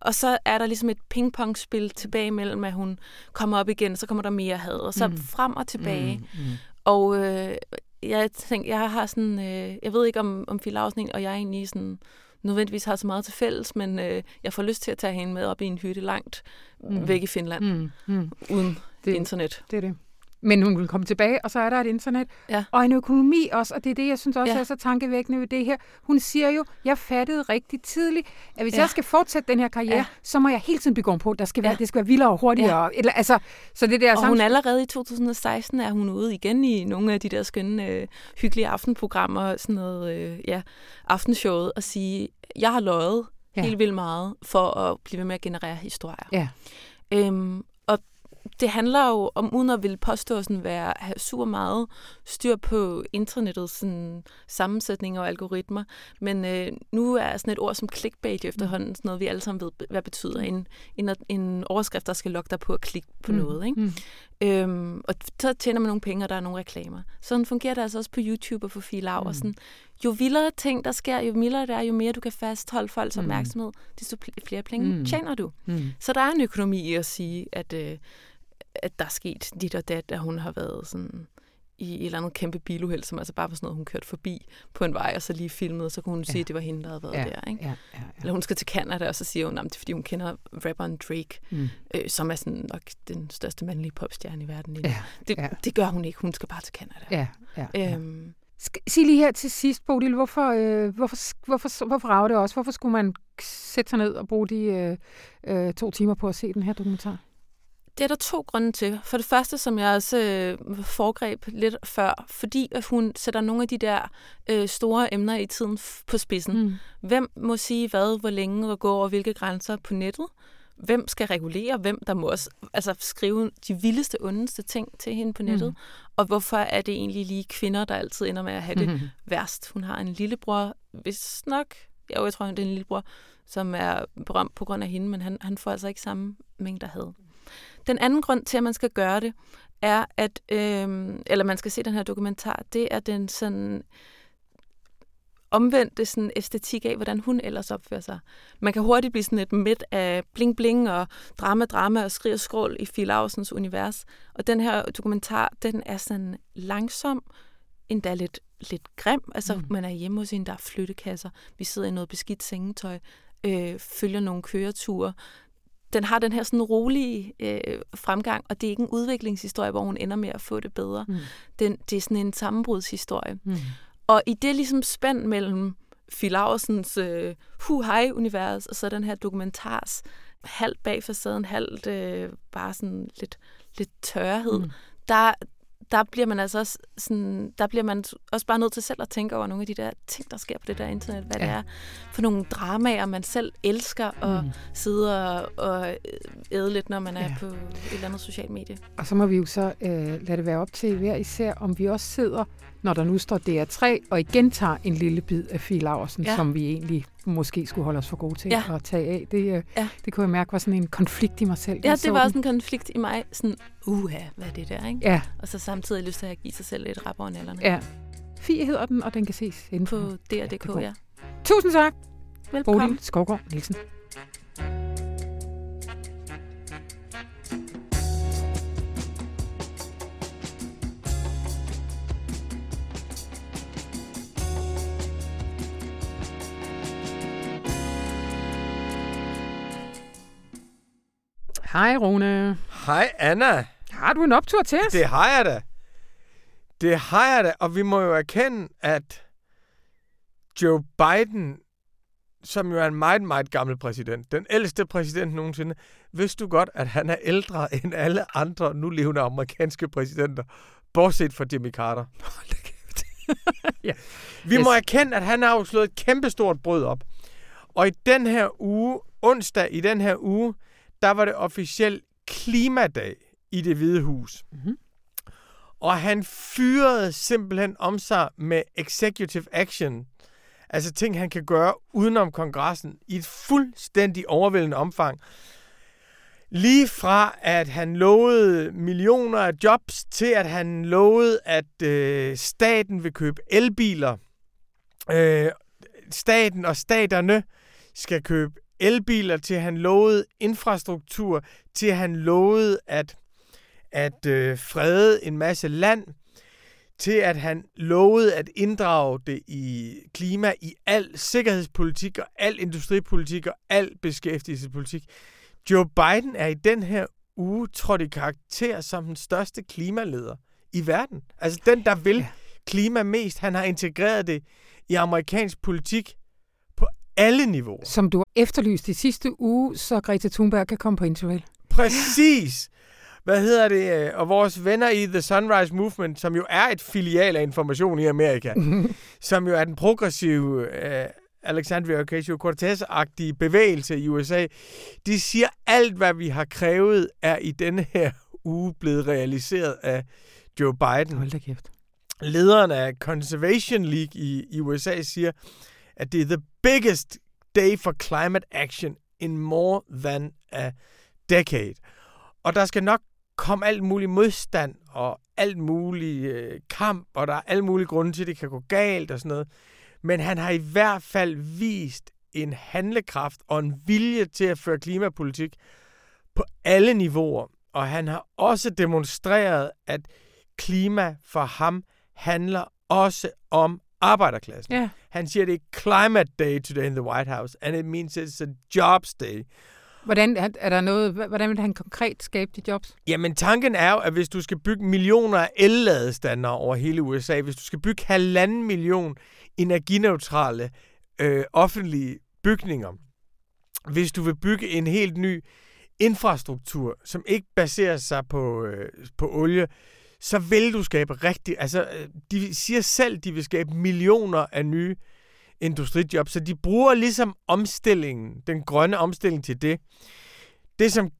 og så er der ligesom et pingpongspil tilbage mellem, at hun kommer op igen, så kommer der mere had, og så Mm. frem og tilbage. Mm. Mm. Og øh, jeg tænkte, jeg har sådan, øh, jeg ved ikke om, om Fie og jeg egentlig sådan, nødvendigvis har så meget til fælles, men øh, jeg får lyst til at tage hende med op i en hytte langt Mm. væk i Finland, mm. Mm. Uden det. internet. Det er det. Men hun vil komme tilbage, og så er der et internet. Ja. Og en økonomi også, og det er det, jeg synes også ja. Er så tankevækkende ved det her. Hun siger jo, jeg fattede rigtig tidligt, at hvis ja. Jeg skal fortsætte den her karriere, ja. Så må jeg hele tiden bygge på. Der skal være, Ja. det skal være vildere og hurtigere. Ja. Eller, altså, så det der Og hun allerede i 2016 er hun ude igen i nogle af de der skønne, øh, hyggelige aftenprogrammer, sådan noget, øh, ja, aftenshowet, og sige, jeg har løjet Ja. helt vildt meget for at blive ved med at generere historier. Ja. Øhm, det handler jo om, uden at ville påstå sådan være, have super meget styr på internettets sådan, sammensætning og algoritmer. Men øh, nu er sådan et ord som clickbait jo efterhånden sådan noget, vi alle sammen ved, hvad betyder. En, en, en overskrift, der skal lokke dig på at klikke på Mm. noget. Ikke? Mm. Øhm, og så tjener man nogle penge, og der er nogle reklamer. Sådan fungerer det altså også på YouTube og for Fie Laversen. Mm. Jo vildere ting, der sker, jo mildere det er, jo mere du kan fastholde folks Mm. opmærksomhed, desto flere penge mm. tjener du. Mm. Så der er en økonomi i at sige, at, øh, at der er sket dit og dat, at hun har været sådan i et eller andet kæmpe biluheld, som altså bare var sådan noget, hun kørte forbi på en vej, og så lige filmede, så kunne hun Ja. sige, at det var hende, der havde været Ja, der. Ikke? ja, ja, ja. Eller hun skal til Canada, og så siger hun, at det er, fordi hun kender rapperen Drake, Mm. øh, som er sådan nok den største mandlige popstjerne i verden. lige nu. Ja, Det, ja. det gør hun ikke. Hun skal bare til Canada. ja, ja, ja. Øhm, Sig lige her til sidst, Bodil, hvorfor, øh, hvorfor, hvorfor, hvorfor rager det også? Hvorfor skulle man sætte sig ned og bruge de øh, øh, to timer på at se den her dokumentar? Det er der to grunde til. For det første, som jeg også øh, foregreb lidt før, fordi at hun sætter nogle af de der øh, store emner i tiden på spidsen. Mm. Hvem må sige hvad, hvor længe, hvor går og hvilke grænser på nettet? hvem skal regulere hvem, der må også altså, skrive de vildeste, ondeste ting til hende på nettet. Mm. Og hvorfor er det egentlig lige kvinder, der altid ender med at have det mm. <laughs> værst? Hun har en lillebror, hvis nok, jo, jeg tror, det er en lillebror, som er berømt på grund af hende, men han, han får altså ikke samme mængde had. Den anden grund til, at man skal gøre det, er, at, øh, eller man skal se den her dokumentar, det er den sådan omvendte sådan æstetik af, hvordan hun ellers opfører sig. Man kan hurtigt blive sådan et midt af bling-bling og drama-drama og skrig og skrål i Phil univers. Og den her dokumentar, den er sådan langsom, endda lidt, lidt grim. Altså, mm. man er hjemme hos en, der er flyttekasser. Vi sidder i noget beskidt sengetøj, øh, følger nogle køreture den har den her sådan rolige øh, fremgang, og det er ikke en udviklingshistorie, hvor hun ender med at få det bedre. Mm. Den, det er sådan en sammenbrudshistorie. Mm. Og i det ligesom spænd mellem Phil Laversens øh, hu-hej-univers, og så den her dokumentars halvt bag facaden, halvt øh, bare sådan lidt, lidt tørhed, mm. der, der bliver man altså også sådan, der bliver man også bare nødt til selv at tænke over nogle af de der ting, der sker på det der internet. Hvad ja. det er for nogle dramaer, man selv elsker at mm. sidde og, og æde lidt, når man er ja. på et eller andet socialt medie. Og så må vi jo så øh, lade det være op til hver især, om vi også sidder når der nu står DR3, og igen tager en lille bid af Fie Laversen, ja. som vi egentlig måske skulle holde os for gode til ja. at tage af. Det, øh, ja. det kunne jeg mærke var sådan en konflikt i mig selv. Ja, det var også en konflikt i mig. Sådan, uha, hvad er det der, ikke? Ja. Og så samtidig lyst til at give sig selv et rap over nælderne. Ja. Fie hedder den, og den kan ses inden på DR.dk, ja. Tusind tak. Velkommen. Bodil Skovgaard Nielsen. Hej, Rune. Hej, Anna. Har du en optur til os? Det har jeg da. Det har jeg da, og vi må jo erkende, at Joe Biden, som jo er en meget, meget gammel præsident, den ældste præsident nogensinde, vidste du godt, at han er ældre end alle andre nu levende amerikanske præsidenter, bortset fra Jimmy Carter. <laughs> ja. <laughs> Vi må erkende, at han har jo slået et kæmpestort brød op. Og i den her uge, onsdag i den her uge, der var det officielt klimadag i det hvide hus. Mm-hmm. Og han fyrede simpelthen om sig med executive action. Altså ting, han kan gøre udenom kongressen i et fuldstændig overvældende omfang. Lige fra, at han lovede millioner af jobs, til at han lovede, at øh, staten vil købe elbiler. Øh, staten og staterne skal købe elbiler, til han lovede infrastruktur, til han lovede at, at øh, frede en masse land, til at han lovede at inddrage det i klima i al sikkerhedspolitik og al industripolitik og al beskæftigelsespolitik. Joe Biden er i den her uge trådt i karakter som den største klimaleder i verden. Altså den, der vil klima mest. Han har integreret det i amerikansk politik alle niveauer. Som du efterlyste i sidste uge, så Greta Thunberg kan komme på interrail. Præcis! Hvad hedder det? Og vores venner i The Sunrise Movement, som jo er et filial af information i Amerika, <laughs> som jo er den progressive uh, Alexandria Ocasio-Cortez-agtige bevægelse i USA, de siger, alt hvad vi har krævet, er i denne her uge blevet realiseret af Joe Biden. Hold da kæft. Lederen af Conservation League i, i USA siger, at det er the biggest day for climate action in more than a decade. Og der skal nok komme alt mulig modstand og alt mulig øh, kamp, og der er alle mulige grunde til, at det kan gå galt og sådan noget. Men han har i hvert fald vist en handlekraft og en vilje til at føre klimapolitik på alle niveauer. Og han har også demonstreret, at klima for ham handler også om arbejderklassen. Ja. Han siger, det er climate day today in the White House, and it means it's a jobs day. Hvordan, er der noget, hvordan vil han konkret skabe de jobs? Jamen, tanken er jo, at hvis du skal bygge millioner af elladestander over hele USA, hvis du skal bygge halvanden million energineutrale øh, offentlige bygninger, hvis du vil bygge en helt ny infrastruktur, som ikke baserer sig på, øh, på olie, så vil du skabe rigtig... Altså, øh, de siger selv, de vil skabe millioner af nye industrijobs, så de bruger ligesom omstillingen, den grønne omstilling til det. det, som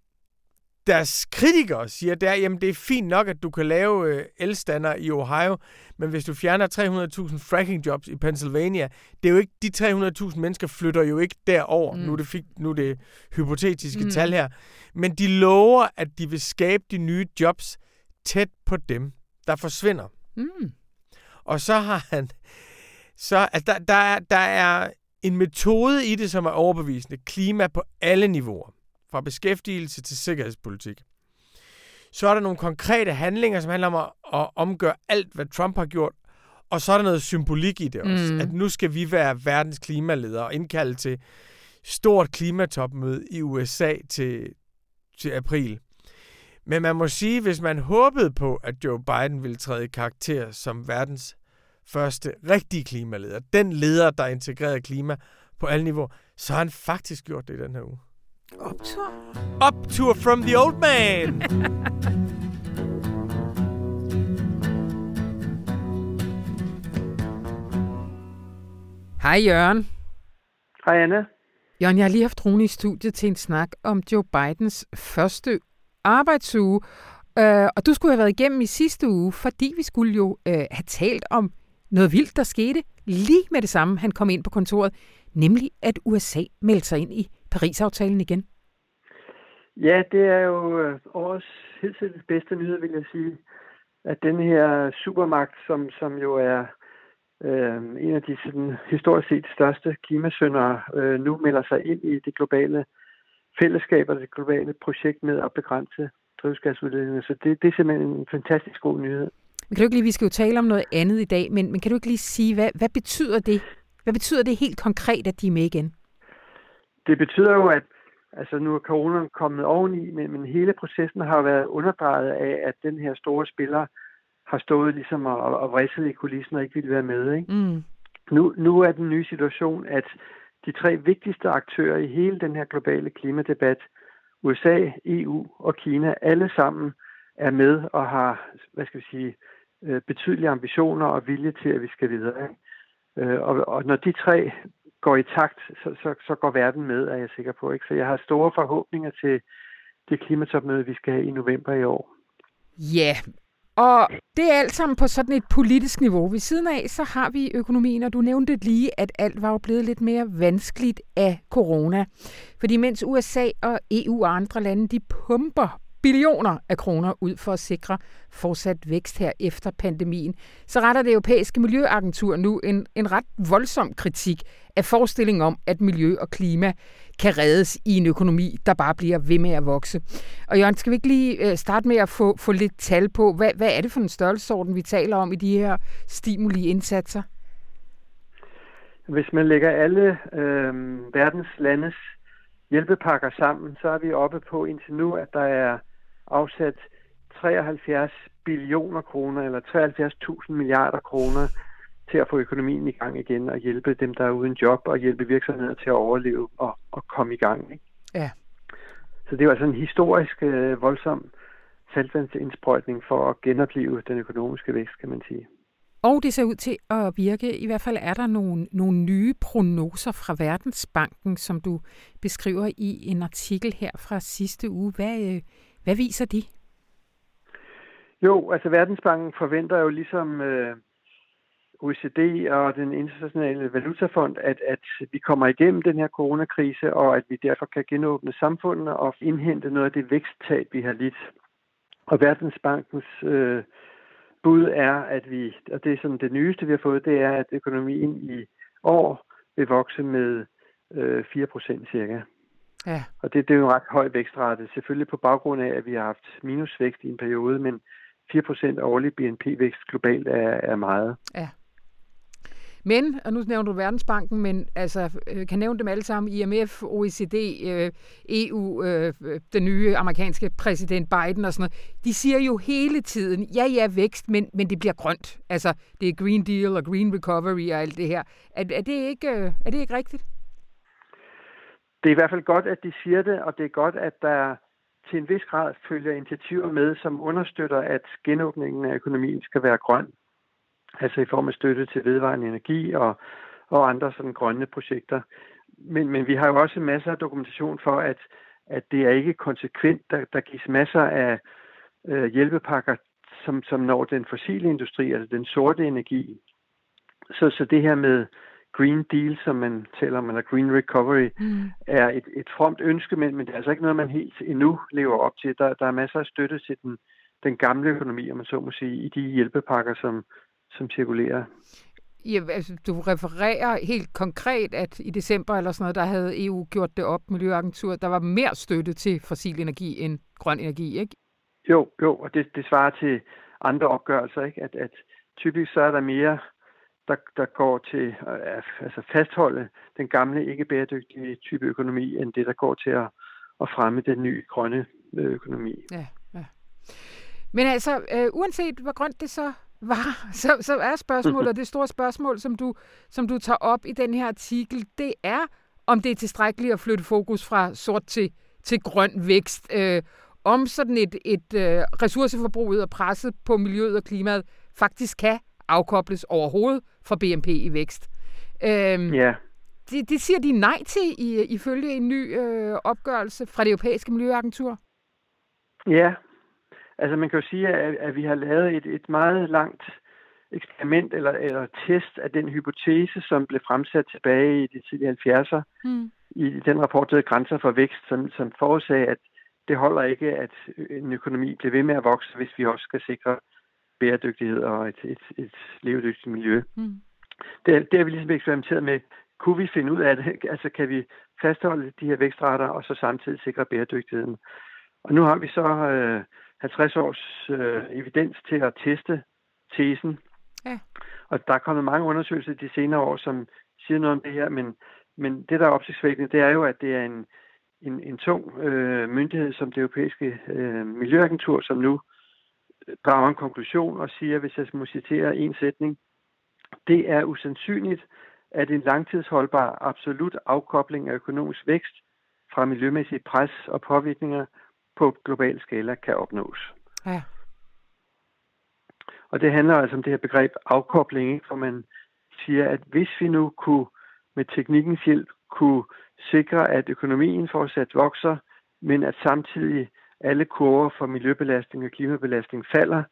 deres kritikere siger, det er, jamen det er fint nok, at du kan lave øh, elstander i Ohio, men hvis du fjerner 300.000 fracking jobs i Pennsylvania, det er jo ikke, de 300.000 mennesker flytter jo ikke derover. Mm. Nu, er det fik, nu er det hypotetiske mm. tal her. Men de lover, at de vil skabe de nye jobs tæt på dem, der forsvinder. Mm. Og så har han... Så, altså, der, der, er, der er en metode i det, som er overbevisende. Klima på alle niveauer fra beskæftigelse til sikkerhedspolitik. Så er der nogle konkrete handlinger, som handler om at, at omgøre alt, hvad Trump har gjort. Og så er der noget symbolik i det også. Mm. At nu skal vi være verdens klimaleder og indkalde til stort klimatopmøde i USA til, til april. Men man må sige, hvis man håbede på, at Joe Biden ville træde i karakter som verdens første rigtige klimaleder, den leder, der integrerede klima på alle niveauer, så har han faktisk gjort det i den her uge. Optur? Optur from the old man! <laughs> Hej Jørgen. Hej Anna. Jørgen, jeg har lige haft Rune i studiet til en snak om Joe Bidens første arbejdsuge. Øh, og du skulle have været igennem i sidste uge, fordi vi skulle jo øh, have talt om noget vildt, der skete lige med det samme, han kom ind på kontoret, nemlig at USA meldte sig ind i Paris-aftalen igen? Ja, det er jo øh, årets helt sikkert bedste nyhed, vil jeg sige. At den her supermagt, som, som jo er øh, en af de sådan, historisk set største klimasønder, øh, nu melder sig ind i det globale fællesskab og det globale projekt med at begrænse drivhusgasudledninger. Så det, det er simpelthen en fantastisk god nyhed. Men kan du ikke lige, vi skal jo tale om noget andet i dag, men, men kan du ikke lige sige, hvad, hvad betyder det? Hvad betyder det helt konkret, at de er med igen? Det betyder jo, at altså nu er corona kommet oveni, men, men hele processen har været underdrejet af, at den her store spiller har stået ligesom og, og vrisset i kulissen og ikke ville være med. Ikke? Mm. Nu, nu er den nye situation, at de tre vigtigste aktører i hele den her globale klimadebat, USA, EU og Kina, alle sammen er med og har, hvad skal vi sige, øh, betydelige ambitioner og vilje til, at vi skal videre. Øh, og, og når de tre går i takt, så, så, så går verden med, er jeg sikker på. Ikke? Så jeg har store forhåbninger til det klimatopmøde, vi skal have i november i år. Ja, og det er alt sammen på sådan et politisk niveau. Ved siden af, så har vi økonomien, og du nævnte lige, at alt var jo blevet lidt mere vanskeligt af corona. Fordi mens USA og EU og andre lande, de pumper billioner af kroner ud for at sikre fortsat vækst her efter pandemien, så retter det europæiske miljøagentur nu en, en ret voldsom kritik af forestillingen om, at miljø og klima kan reddes i en økonomi, der bare bliver ved med at vokse. Og Jørgen, skal vi ikke lige øh, starte med at få, få lidt tal på, hvad, hvad er det for en størrelsesorden, vi taler om i de her stimuli-indsatser? Hvis man lægger alle øh, verdens landes hjælpepakker sammen, så er vi oppe på indtil nu, at der er afsat 73 billioner kroner, eller 73.000 milliarder kroner til at få økonomien i gang igen og hjælpe dem, der er uden job, og hjælpe virksomheder til at overleve og, og komme i gang. Ikke? Ja. Så det var altså en historisk øh, voldsom saltvandsindsprøjtning for at genopleve den økonomiske vækst, kan man sige. Og det ser ud til at virke. I hvert fald er der nogle, nogle nye prognoser fra Verdensbanken, som du beskriver i en artikel her fra sidste uge. Hvad, øh, hvad viser de? Jo, altså Verdensbanken forventer jo ligesom øh, OECD og den internationale valutafond, at, at vi kommer igennem den her coronakrise, og at vi derfor kan genåbne samfundene og indhente noget af det væksttab, vi har lidt. Og Verdensbankens øh, bud er, at vi, og det er sådan det nyeste, vi har fået, det er, at økonomien i år vil vokse med øh, 4% cirka. Ja. Og det, det er jo en ret høj vækstrate, selvfølgelig på baggrund af, at vi har haft minusvækst i en periode, men 4% årlig BNP-vækst globalt er, er meget. Ja. Men, og nu nævner du Verdensbanken, men altså, øh, kan nævne dem alle sammen, IMF, OECD, øh, EU, øh, den nye amerikanske præsident Biden og sådan noget, de siger jo hele tiden, ja, ja, vækst, men, men det bliver grønt. Altså, det er Green Deal og Green Recovery og alt det her. Er, er, det, ikke, er det ikke rigtigt? Det er i hvert fald godt, at de siger det, og det er godt, at der til en vis grad følger initiativer med, som understøtter, at genåbningen af økonomien skal være grøn. Altså i form af støtte til vedvarende energi og, og andre sådan grønne projekter. Men, men vi har jo også masser af dokumentation for, at at det er ikke konsekvent. Der, der gives masser af øh, hjælpepakker, som, som når den fossile industri, altså den sorte energi. Så, så det her med Green Deal, som man taler om, eller Green Recovery, mm. er et, et fromt ønske, men, men det er altså ikke noget, man helt endnu lever op til. Der, der er masser af støtte til den, den gamle økonomi, om man så må sige, i de hjælpepakker, som, som cirkulerer. Ja, altså, du refererer helt konkret, at i december eller sådan noget, der havde EU gjort det op, Miljøagentur, der var mere støtte til fossil energi end grøn energi, ikke? Jo, jo, og det, det svarer til andre opgørelser, ikke? At, at typisk så er der mere, der, der går til at altså fastholde den gamle, ikke bæredygtige type økonomi, end det, der går til at, at fremme den nye grønne øh, økonomi. Ja, ja. Men altså, øh, uanset hvor grønt det så var, <laughs> så, så er spørgsmålet, <laughs> det store spørgsmål, som du, som du tager op i den her artikel, det er, om det er tilstrækkeligt at flytte fokus fra sort til, til grøn vækst. Øh, om sådan et, et øh, ressourceforbruget og presset på miljøet og klimaet faktisk kan afkobles overhovedet fra BNP i vækst. Øhm, ja. Det, det siger de nej til i, ifølge en ny øh, opgørelse fra det europæiske miljøagentur. Ja, altså man kan jo sige, at, at vi har lavet et, et meget langt eksperiment eller, eller test af den hypotese, som blev fremsat tilbage i de tidlige 70'er mm. i den rapport, der Grænser for Vækst, som, som forudsagde, at det holder ikke, at en økonomi bliver ved med at vokse, hvis vi også skal sikre bæredygtighed og et, et, et levedygtigt miljø. Mm. Det, det har vi ligesom eksperimenteret med. Kunne vi finde ud af det? <laughs> Altså kan vi fastholde de her vækstrater og så samtidig sikre bæredygtigheden? Og nu har vi så øh, 50 års øh, evidens til at teste tesen. Ja. Og der er kommet mange undersøgelser de senere år, som siger noget om det her, men, men det, der er opsigtsvækkende, det er jo, at det er en, en, en tung øh, myndighed som det europæiske øh, miljøagentur, som nu drager en konklusion og siger, hvis jeg må citere en sætning, det er usandsynligt, at en langtidsholdbar absolut afkobling af økonomisk vækst fra miljømæssige pres og påvirkninger på global skala kan opnås. Ja. Og det handler altså om det her begreb afkobling, ikke? hvor man siger, at hvis vi nu kunne med teknikkens hjælp kunne sikre, at økonomien fortsat vokser, men at samtidig alle kurver for miljøbelastning og klimabelastning falder,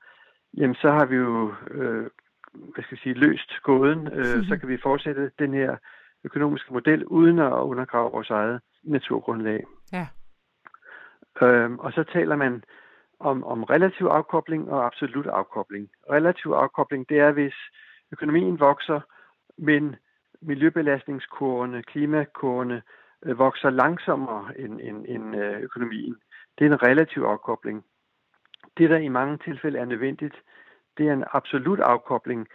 jamen så har vi jo øh, hvad skal jeg sige, løst gåden. Øh, mm-hmm. Så kan vi fortsætte den her økonomiske model uden at undergrave vores eget naturgrundlag. Ja. Øhm, og så taler man om, om relativ afkobling og absolut afkobling. Relativ afkobling, det er, hvis økonomien vokser, men miljøbelastningskurvene, klimakurvene øh, vokser langsommere end, end, end øh, økonomien. Det er en relativ afkobling. Det, der i mange tilfælde er nødvendigt, det er en absolut afkobling,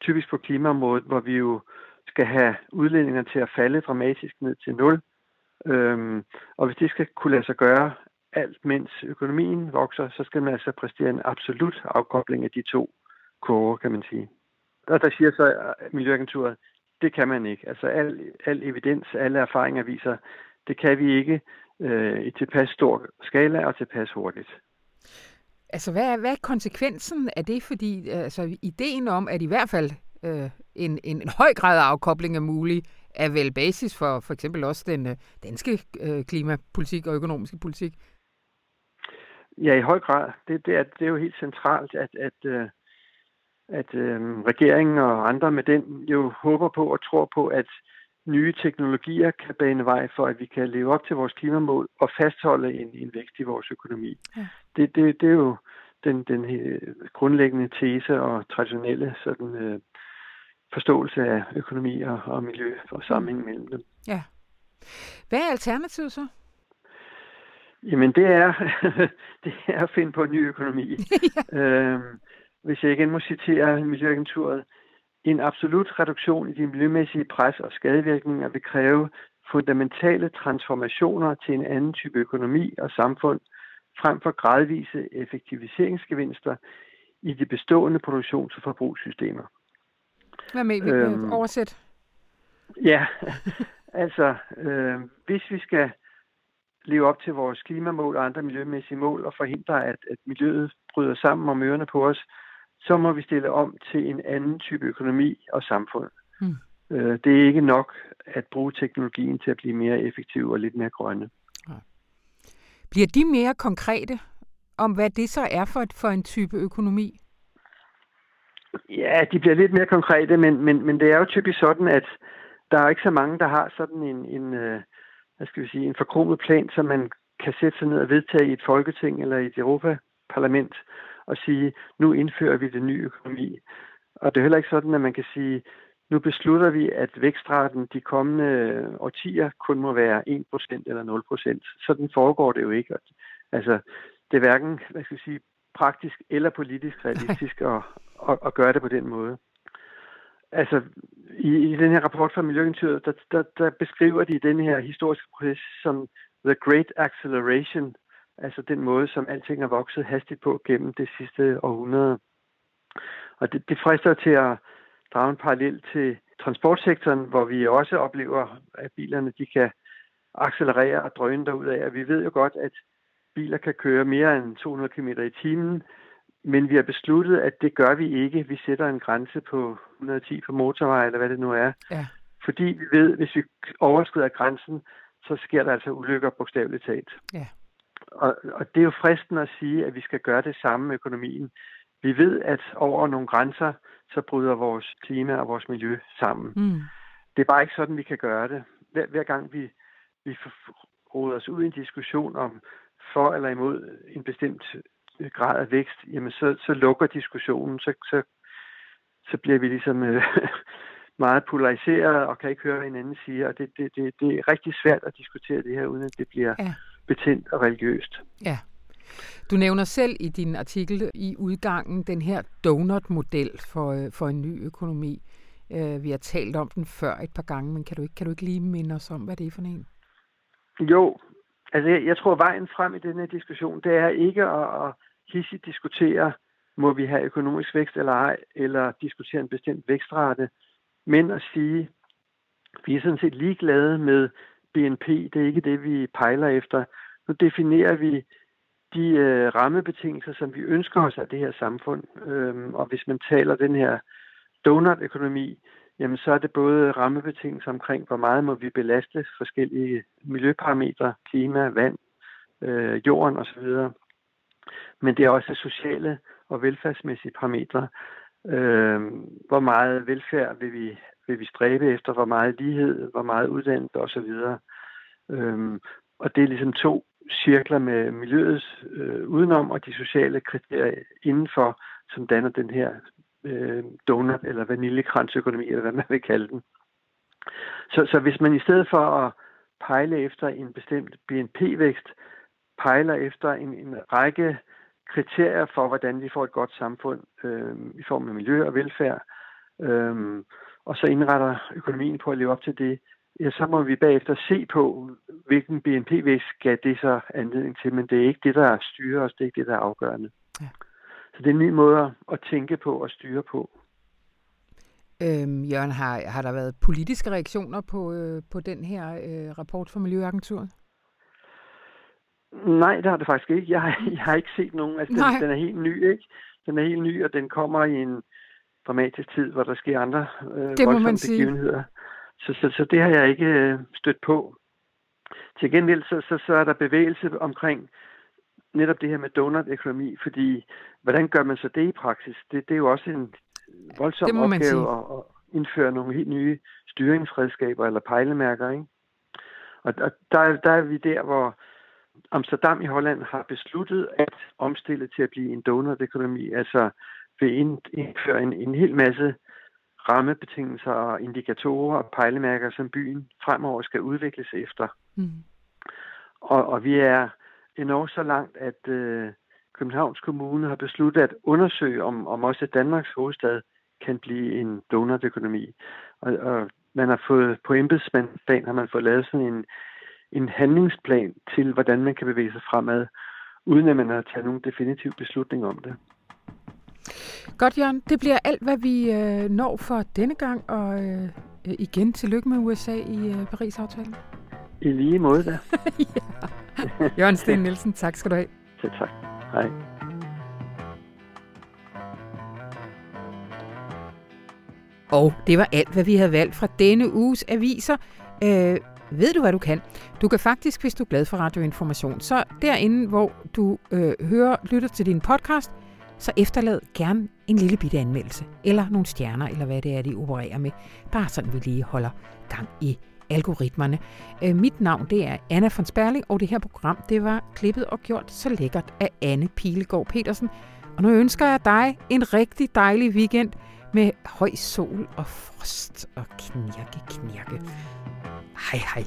typisk på klimaområdet, hvor vi jo skal have udledninger til at falde dramatisk ned til nul. Øhm, og hvis det skal kunne lade sig gøre, alt mens økonomien vokser, så skal man altså præstere en absolut afkobling af de to kurver, kan man sige. Og der siger så Miljøagenturet, det kan man ikke. Altså al, al evidens, alle erfaringer viser, det kan vi ikke øh, i tilpas stor skala og tilpas hurtigt. Altså, hvad er, hvad er konsekvensen af det? Fordi altså, ideen om, at i hvert fald øh, en, en, en høj grad af afkobling er mulig, er vel basis for for eksempel også den øh, danske øh, klimapolitik og økonomiske politik. Ja, i høj grad. Det, det, er, det er jo helt centralt, at, at, øh, at øh, regeringen og andre med den jo håber på og tror på, at nye teknologier kan bane vej for, at vi kan leve op til vores klimamål og fastholde en, en vækst i vores økonomi. Ja. Det, det, det er jo den, den grundlæggende tese og traditionelle sådan, øh, forståelse af økonomi og, og miljø og sammenhæng mellem dem. Ja. Hvad er alternativet så? Jamen det er, <laughs> det er at finde på en ny økonomi. <laughs> ja. øhm, hvis jeg igen må citere Miljøagenturet, en absolut reduktion i de miljømæssige pres og skadevirkninger vil kræve fundamentale transformationer til en anden type økonomi og samfund, frem for gradvise effektiviseringsgevinster i de bestående produktions- og forbrugssystemer. Hvad med vi øhm, oversæt? Ja, <laughs> altså, øh, hvis vi skal leve op til vores klimamål og andre miljømæssige mål og forhindre, at, at miljøet bryder sammen om ørerne på os, så må vi stille om til en anden type økonomi og samfund. Mm. Det er ikke nok at bruge teknologien til at blive mere effektiv og lidt mere grønne. Ja. Bliver de mere konkrete om, hvad det så er for, et, for en type økonomi? Ja, de bliver lidt mere konkrete, men, men, men det er jo typisk sådan, at der er ikke så mange, der har sådan en, en øh, hvad skal vi sige, en forkromet plan, som man kan sætte sig ned og vedtage i et folketing eller i et Europaparlament og sige, nu indfører vi det nye økonomi. Og det er heller ikke sådan, at man kan sige, nu beslutter vi, at vækstraten de kommende årtier kun må være 1% eller 0%. Sådan foregår det jo ikke. Altså, det er hverken, hvad skal jeg sige, praktisk eller politisk realistisk <laughs> at, at, at gøre det på den måde. Altså, i, i den her rapport fra Miljøinstituttet, der, der, der beskriver de den her historiske proces som The Great Acceleration, altså den måde, som alting er vokset hastigt på gennem det sidste århundrede. Og det, det frister til at drage en parallel til transportsektoren, hvor vi også oplever, at bilerne de kan accelerere og drøne derud af. Og vi ved jo godt, at biler kan køre mere end 200 km i timen, men vi har besluttet, at det gør vi ikke. Vi sætter en grænse på 110 på motorvej, eller hvad det nu er. Ja. Fordi vi ved, at hvis vi overskrider grænsen, så sker der altså ulykker bogstaveligt talt. Ja. Og, og det er jo fristen at sige, at vi skal gøre det samme med økonomien. Vi ved, at over nogle grænser, så bryder vores klima og vores miljø sammen. Mm. Det er bare ikke sådan, vi kan gøre det. Hver, hver gang vi, vi roder os ud i en diskussion om for eller imod en bestemt grad af vækst, jamen så, så lukker diskussionen, så, så, så bliver vi ligesom øh, <laughs> meget polariseret og kan ikke høre, hvad hinanden siger. Og det, det, det, det er rigtig svært at diskutere det her, uden at det bliver ja. Betændt og religiøst. Ja. Du nævner selv i din artikel i udgangen den her donut-model for, øh, for en ny økonomi. Uh, vi har talt om den før et par gange, men kan du ikke, kan du ikke lige minde os om, hvad det er for en? Jo, altså jeg, jeg tror, vejen frem i den her diskussion, det er ikke at, at hissigt diskutere, må vi have økonomisk vækst eller ej, eller diskutere en bestemt vækstrate, men at sige, vi er sådan set ligeglade med BNP, det er ikke det, vi pejler efter. Nu definerer vi de øh, rammebetingelser, som vi ønsker os af det her samfund. Øhm, og hvis man taler den her donut-økonomi, jamen så er det både rammebetingelser omkring, hvor meget må vi belaste forskellige miljøparametre, klima, vand, øh, jorden osv. Men det er også sociale og velfærdsmæssige parametre. Øh, hvor meget velfærd vil vi, vil vi stræbe efter, hvor meget lighed, hvor meget uddannelse osv. Øh, og det er ligesom to cirkler med miljøets øh, udenom og de sociale kriterier indenfor, som danner den her øh, donut- eller vaniljekransøkonomi, eller hvad man vil kalde den. Så, så hvis man i stedet for at pejle efter en bestemt BNP-vækst, pejler efter en, en række kriterier for, hvordan vi får et godt samfund øh, i form af miljø og velfærd, øh, og så indretter økonomien på at leve op til det, ja, så må vi bagefter se på, hvilken BNP-vækst skal det så anledning til, men det er ikke det, der styrer os, det er ikke det, der er afgørende. Ja. Så det er en ny måde at tænke på og styre på. Øhm, Jørgen, har, har der været politiske reaktioner på, øh, på den her øh, rapport fra Miljøagenturet? Nej, det har det faktisk ikke. Jeg har, <laughs> jeg har ikke set nogen. Altså, den, den er helt ny, ikke? Den er helt ny, og den kommer i en dramatisk tid, hvor der sker andre øh, det sige. begivenheder. Så, så, så det har jeg ikke øh, stødt på. Til gengæld så, så, så er der bevægelse omkring netop det her med donut-økonomi, fordi hvordan gør man så det i praksis? Det, det er jo også en voldsom opgave at, at indføre nogle helt nye styringsredskaber eller pejlemærker. Ikke? Og, og der, der er vi der, hvor Amsterdam i Holland har besluttet at omstille til at blive en donut-økonomi, altså ved indføre en, en hel masse rammebetingelser og indikatorer og pejlemærker, som byen fremover skal udvikles efter. Mm. Og, og vi er endnu så langt, at øh, Københavns Kommune har besluttet at undersøge, om, om også Danmarks hovedstad kan blive en donutøkonomi. Og, og man har fået på embedsmandsplan har man fået lavet sådan en, en handlingsplan til, hvordan man kan bevæge sig fremad, uden at man har taget nogen definitiv beslutning om det. Godt, Jørgen. Det bliver alt, hvad vi øh, når for denne gang, og øh, igen tillykke med USA i øh, Paris-aftalen. I lige måde da. <laughs> ja. Jørgen Sten Nielsen, tak skal du have. Selv tak. Hej. Og det var alt, hvad vi havde valgt fra denne uges aviser. Øh, ved du, hvad du kan? Du kan faktisk, hvis du er glad for radioinformation, så derinde, hvor du øh, hører, lytter til din podcast, så efterlad gerne en lille bitte anmeldelse, eller nogle stjerner, eller hvad det er, de opererer med. Bare sådan, vi lige holder gang i algoritmerne. Øh, mit navn, det er Anna von Sperling, og det her program, det var klippet og gjort så lækkert af Anne Pilegaard Petersen. Og nu ønsker jeg dig en rigtig dejlig weekend med høj sol og frost og knirke, knirke. はいはい。